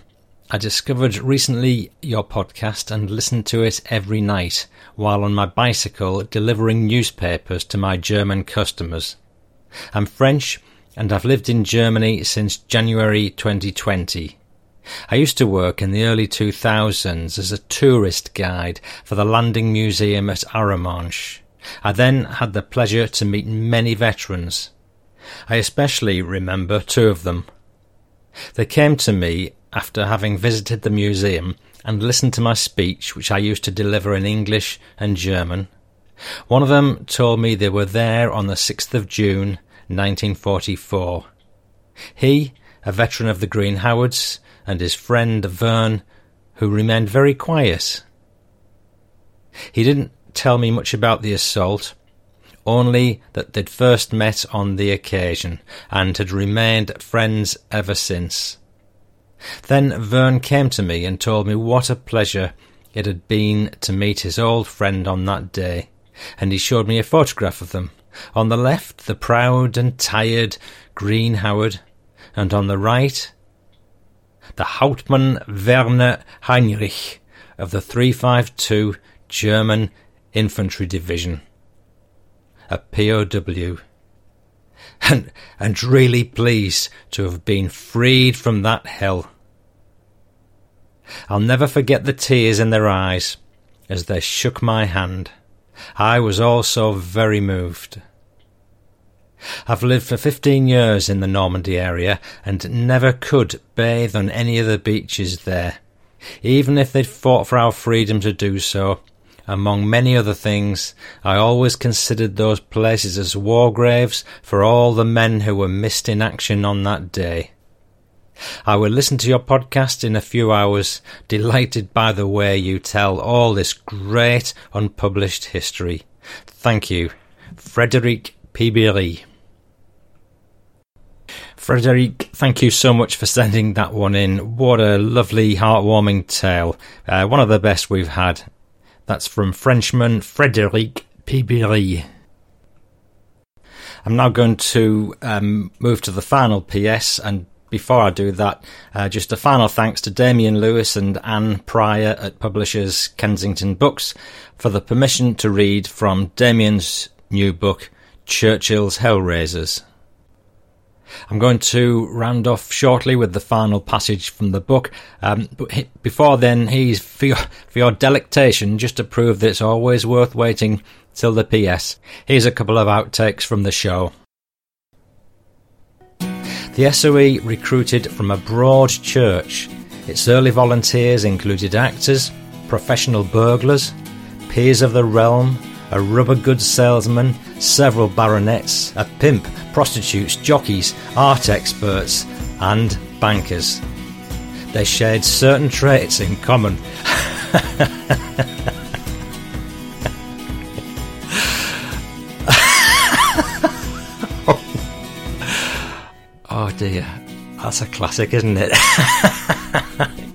I discovered recently your podcast and listened to it every night while on my bicycle delivering newspapers to my German customers. I'm French and I've lived in Germany since January 2020. I used to work in the early 2000s as a tourist guide for the Landing Museum at Arromanches. I then had the pleasure to meet many veterans. I especially remember two of them. They came to me after having visited the museum and listened to my speech, which I used to deliver in English and German. One of them told me they were there on the 6th of June, 1944. He, a veteran of the Green Howards, and his friend Vern, who remained very quiet. He didn't tell me much about the assault, only that they'd first met on the occasion and had remained friends ever since. Then Vern came to me and told me what a pleasure it had been to meet his old friend on that day, and he showed me a photograph of them. On the left, the proud and tired Green Howard, and on the right, the Hauptmann Werner Heinrich of the 352 German Infantry Division, a POW and, and really pleased to have been freed from that hell. I'll never forget the tears in their eyes as they shook my hand. I was also very moved. I've lived for fifteen years in the Normandy area and never could bathe on any of the beaches there, even if they'd fought for our freedom to do so. Among many other things, I always considered those places as war graves for all the men who were missed in action on that day. I will listen to your podcast in a few hours, delighted by the way you tell all this great unpublished history. Thank you. Frederic Pibiri. Frederic, thank you so much for sending that one in. What a lovely, heartwarming tale. Uh, one of the best we've had. That's from Frenchman Frederic Pibiri. I'm now going to um, move to the final PS and before I do that, uh, just a final thanks to Damien Lewis and Anne Pryor at publishers Kensington Books for the permission to read from Damien's new book, Churchill's Hellraisers. I'm going to round off shortly with the final passage from the book. Um, but he, before then, he's for your, for your delectation, just to prove that it's always worth waiting till the PS. Here's a couple of outtakes from the show. The SOE recruited from a broad church. Its early volunteers included actors, professional burglars, peers of the realm, a rubber goods salesman, several baronets, a pimp, prostitutes, jockeys, art experts, and bankers. They shared certain traits in common. oh dear, that's a classic, isn't it?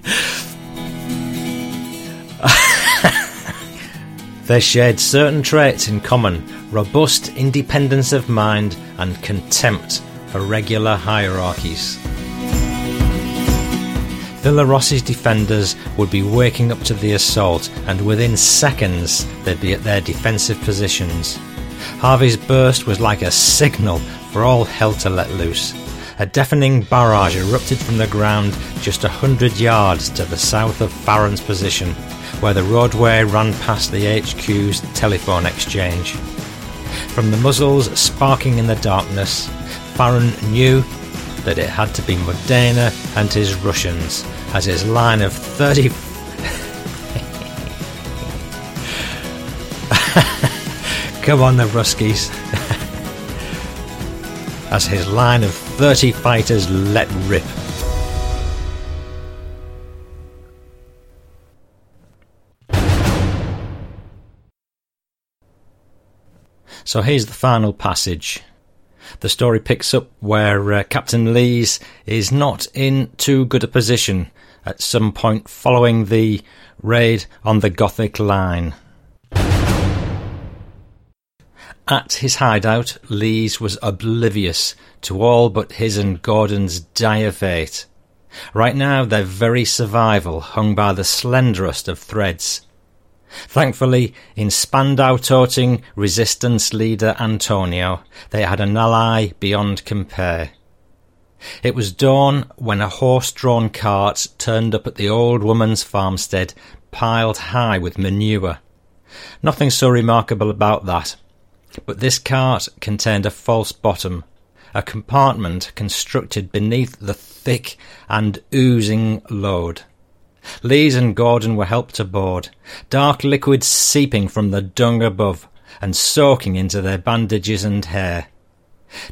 They shared certain traits in common robust independence of mind and contempt for regular hierarchies. Villa Rossi's defenders would be waking up to the assault, and within seconds they'd be at their defensive positions. Harvey's burst was like a signal for all hell to let loose. A deafening barrage erupted from the ground just a hundred yards to the south of Farran's position, where the roadway ran past the HQ's telephone exchange. From the muzzles sparking in the darkness, Farran knew that it had to be Modena and his Russians, as his line of 30. Come on, the Ruskies. as his line of 30 fighters let rip. So here's the final passage. The story picks up where uh, Captain Lees is not in too good a position at some point following the raid on the Gothic line. At his hideout, Lees was oblivious to all but his and Gordon's dire fate. Right now, their very survival hung by the slenderest of threads. Thankfully, in Spandau toting resistance leader Antonio, they had an ally beyond compare. It was dawn when a horse drawn cart turned up at the old woman's farmstead, piled high with manure. Nothing so remarkable about that. But this cart contained a false bottom, a compartment constructed beneath the thick and oozing load. Lees and Gordon were helped aboard, dark liquid seeping from the dung above and soaking into their bandages and hair.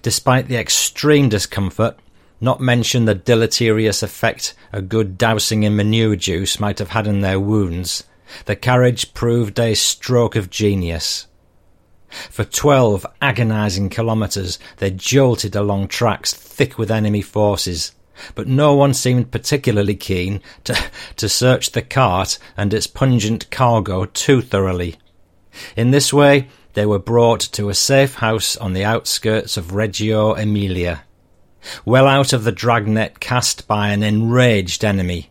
Despite the extreme discomfort, not mention the deleterious effect a good dousing in manure juice might have had on their wounds, the carriage proved a stroke of genius. For twelve agonizing kilometres they jolted along tracks thick with enemy forces, but no one seemed particularly keen to, to search the cart and its pungent cargo too thoroughly. In this way, they were brought to a safe house on the outskirts of Reggio Emilia, well out of the dragnet cast by an enraged enemy.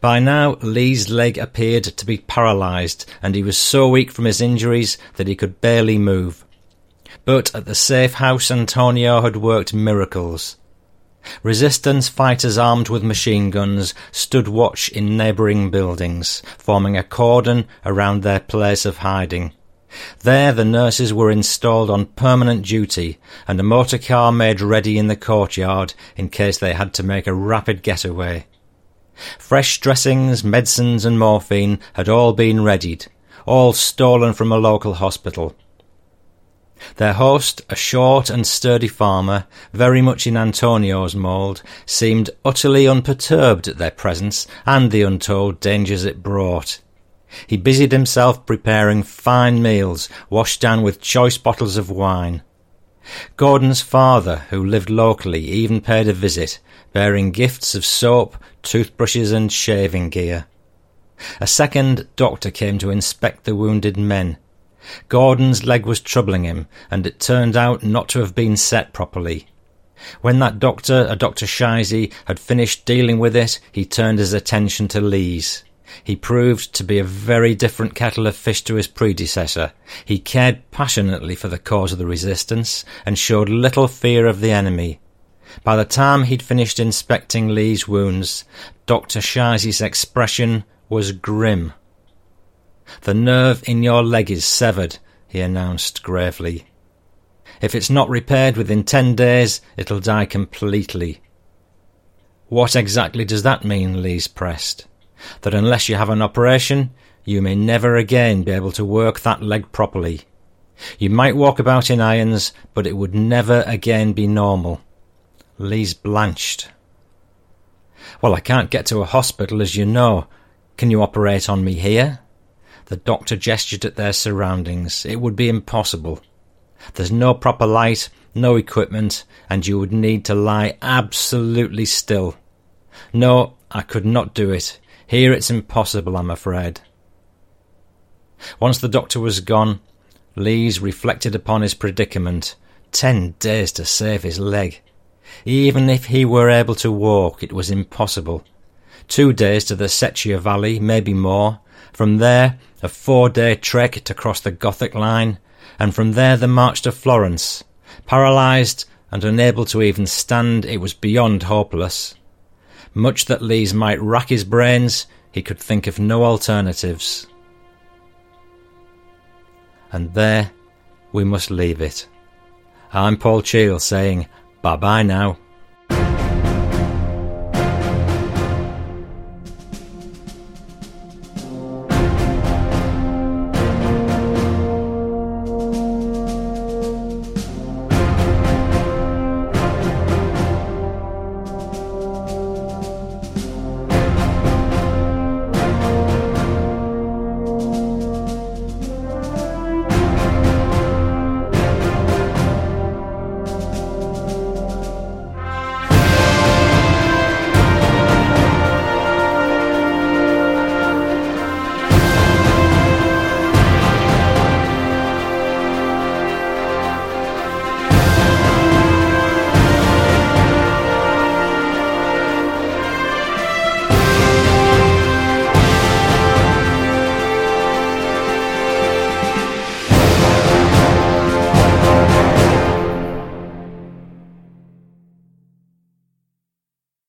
By now, Lee's leg appeared to be paralysed, and he was so weak from his injuries that he could barely move. But at the safe house, Antonio had worked miracles. Resistance fighters armed with machine guns stood watch in neighbouring buildings, forming a cordon around their place of hiding. There the nurses were installed on permanent duty, and a motor car made ready in the courtyard in case they had to make a rapid getaway. Fresh dressings, medicines, and morphine had all been readied, all stolen from a local hospital. Their host, a short and sturdy farmer, very much in Antonio's mould, seemed utterly unperturbed at their presence and the untold dangers it brought. He busied himself preparing fine meals, washed down with choice bottles of wine. Gordon's father, who lived locally, even paid a visit, bearing gifts of soap, toothbrushes, and shaving gear. A second doctor came to inspect the wounded men, Gordon's leg was troubling him, and it turned out not to have been set properly. When that doctor, a Dr. Shaisy, had finished dealing with it, he turned his attention to Lees. He proved to be a very different kettle of fish to his predecessor. He cared passionately for the cause of the resistance, and showed little fear of the enemy. By the time he'd finished inspecting Lee's wounds, Dr. Shizey's expression was grim. The nerve in your leg is severed, he announced gravely. If it's not repaired within ten days, it'll die completely. What exactly does that mean? Lees pressed. That unless you have an operation, you may never again be able to work that leg properly. You might walk about in irons, but it would never again be normal. Lees blanched. Well, I can't get to a hospital, as you know. Can you operate on me here? The doctor gestured at their surroundings. It would be impossible. There's no proper light, no equipment, and you would need to lie absolutely still. No, I could not do it. Here it's impossible, I'm afraid. Once the doctor was gone, Lees reflected upon his predicament. Ten days to save his leg. Even if he were able to walk, it was impossible. Two days to the Secchia Valley, maybe more. From there, a four day trek to cross the Gothic line, and from there the march to Florence. Paralysed and unable to even stand, it was beyond hopeless. Much that Lees might rack his brains, he could think of no alternatives. And there we must leave it. I'm Paul Cheall saying bye bye now.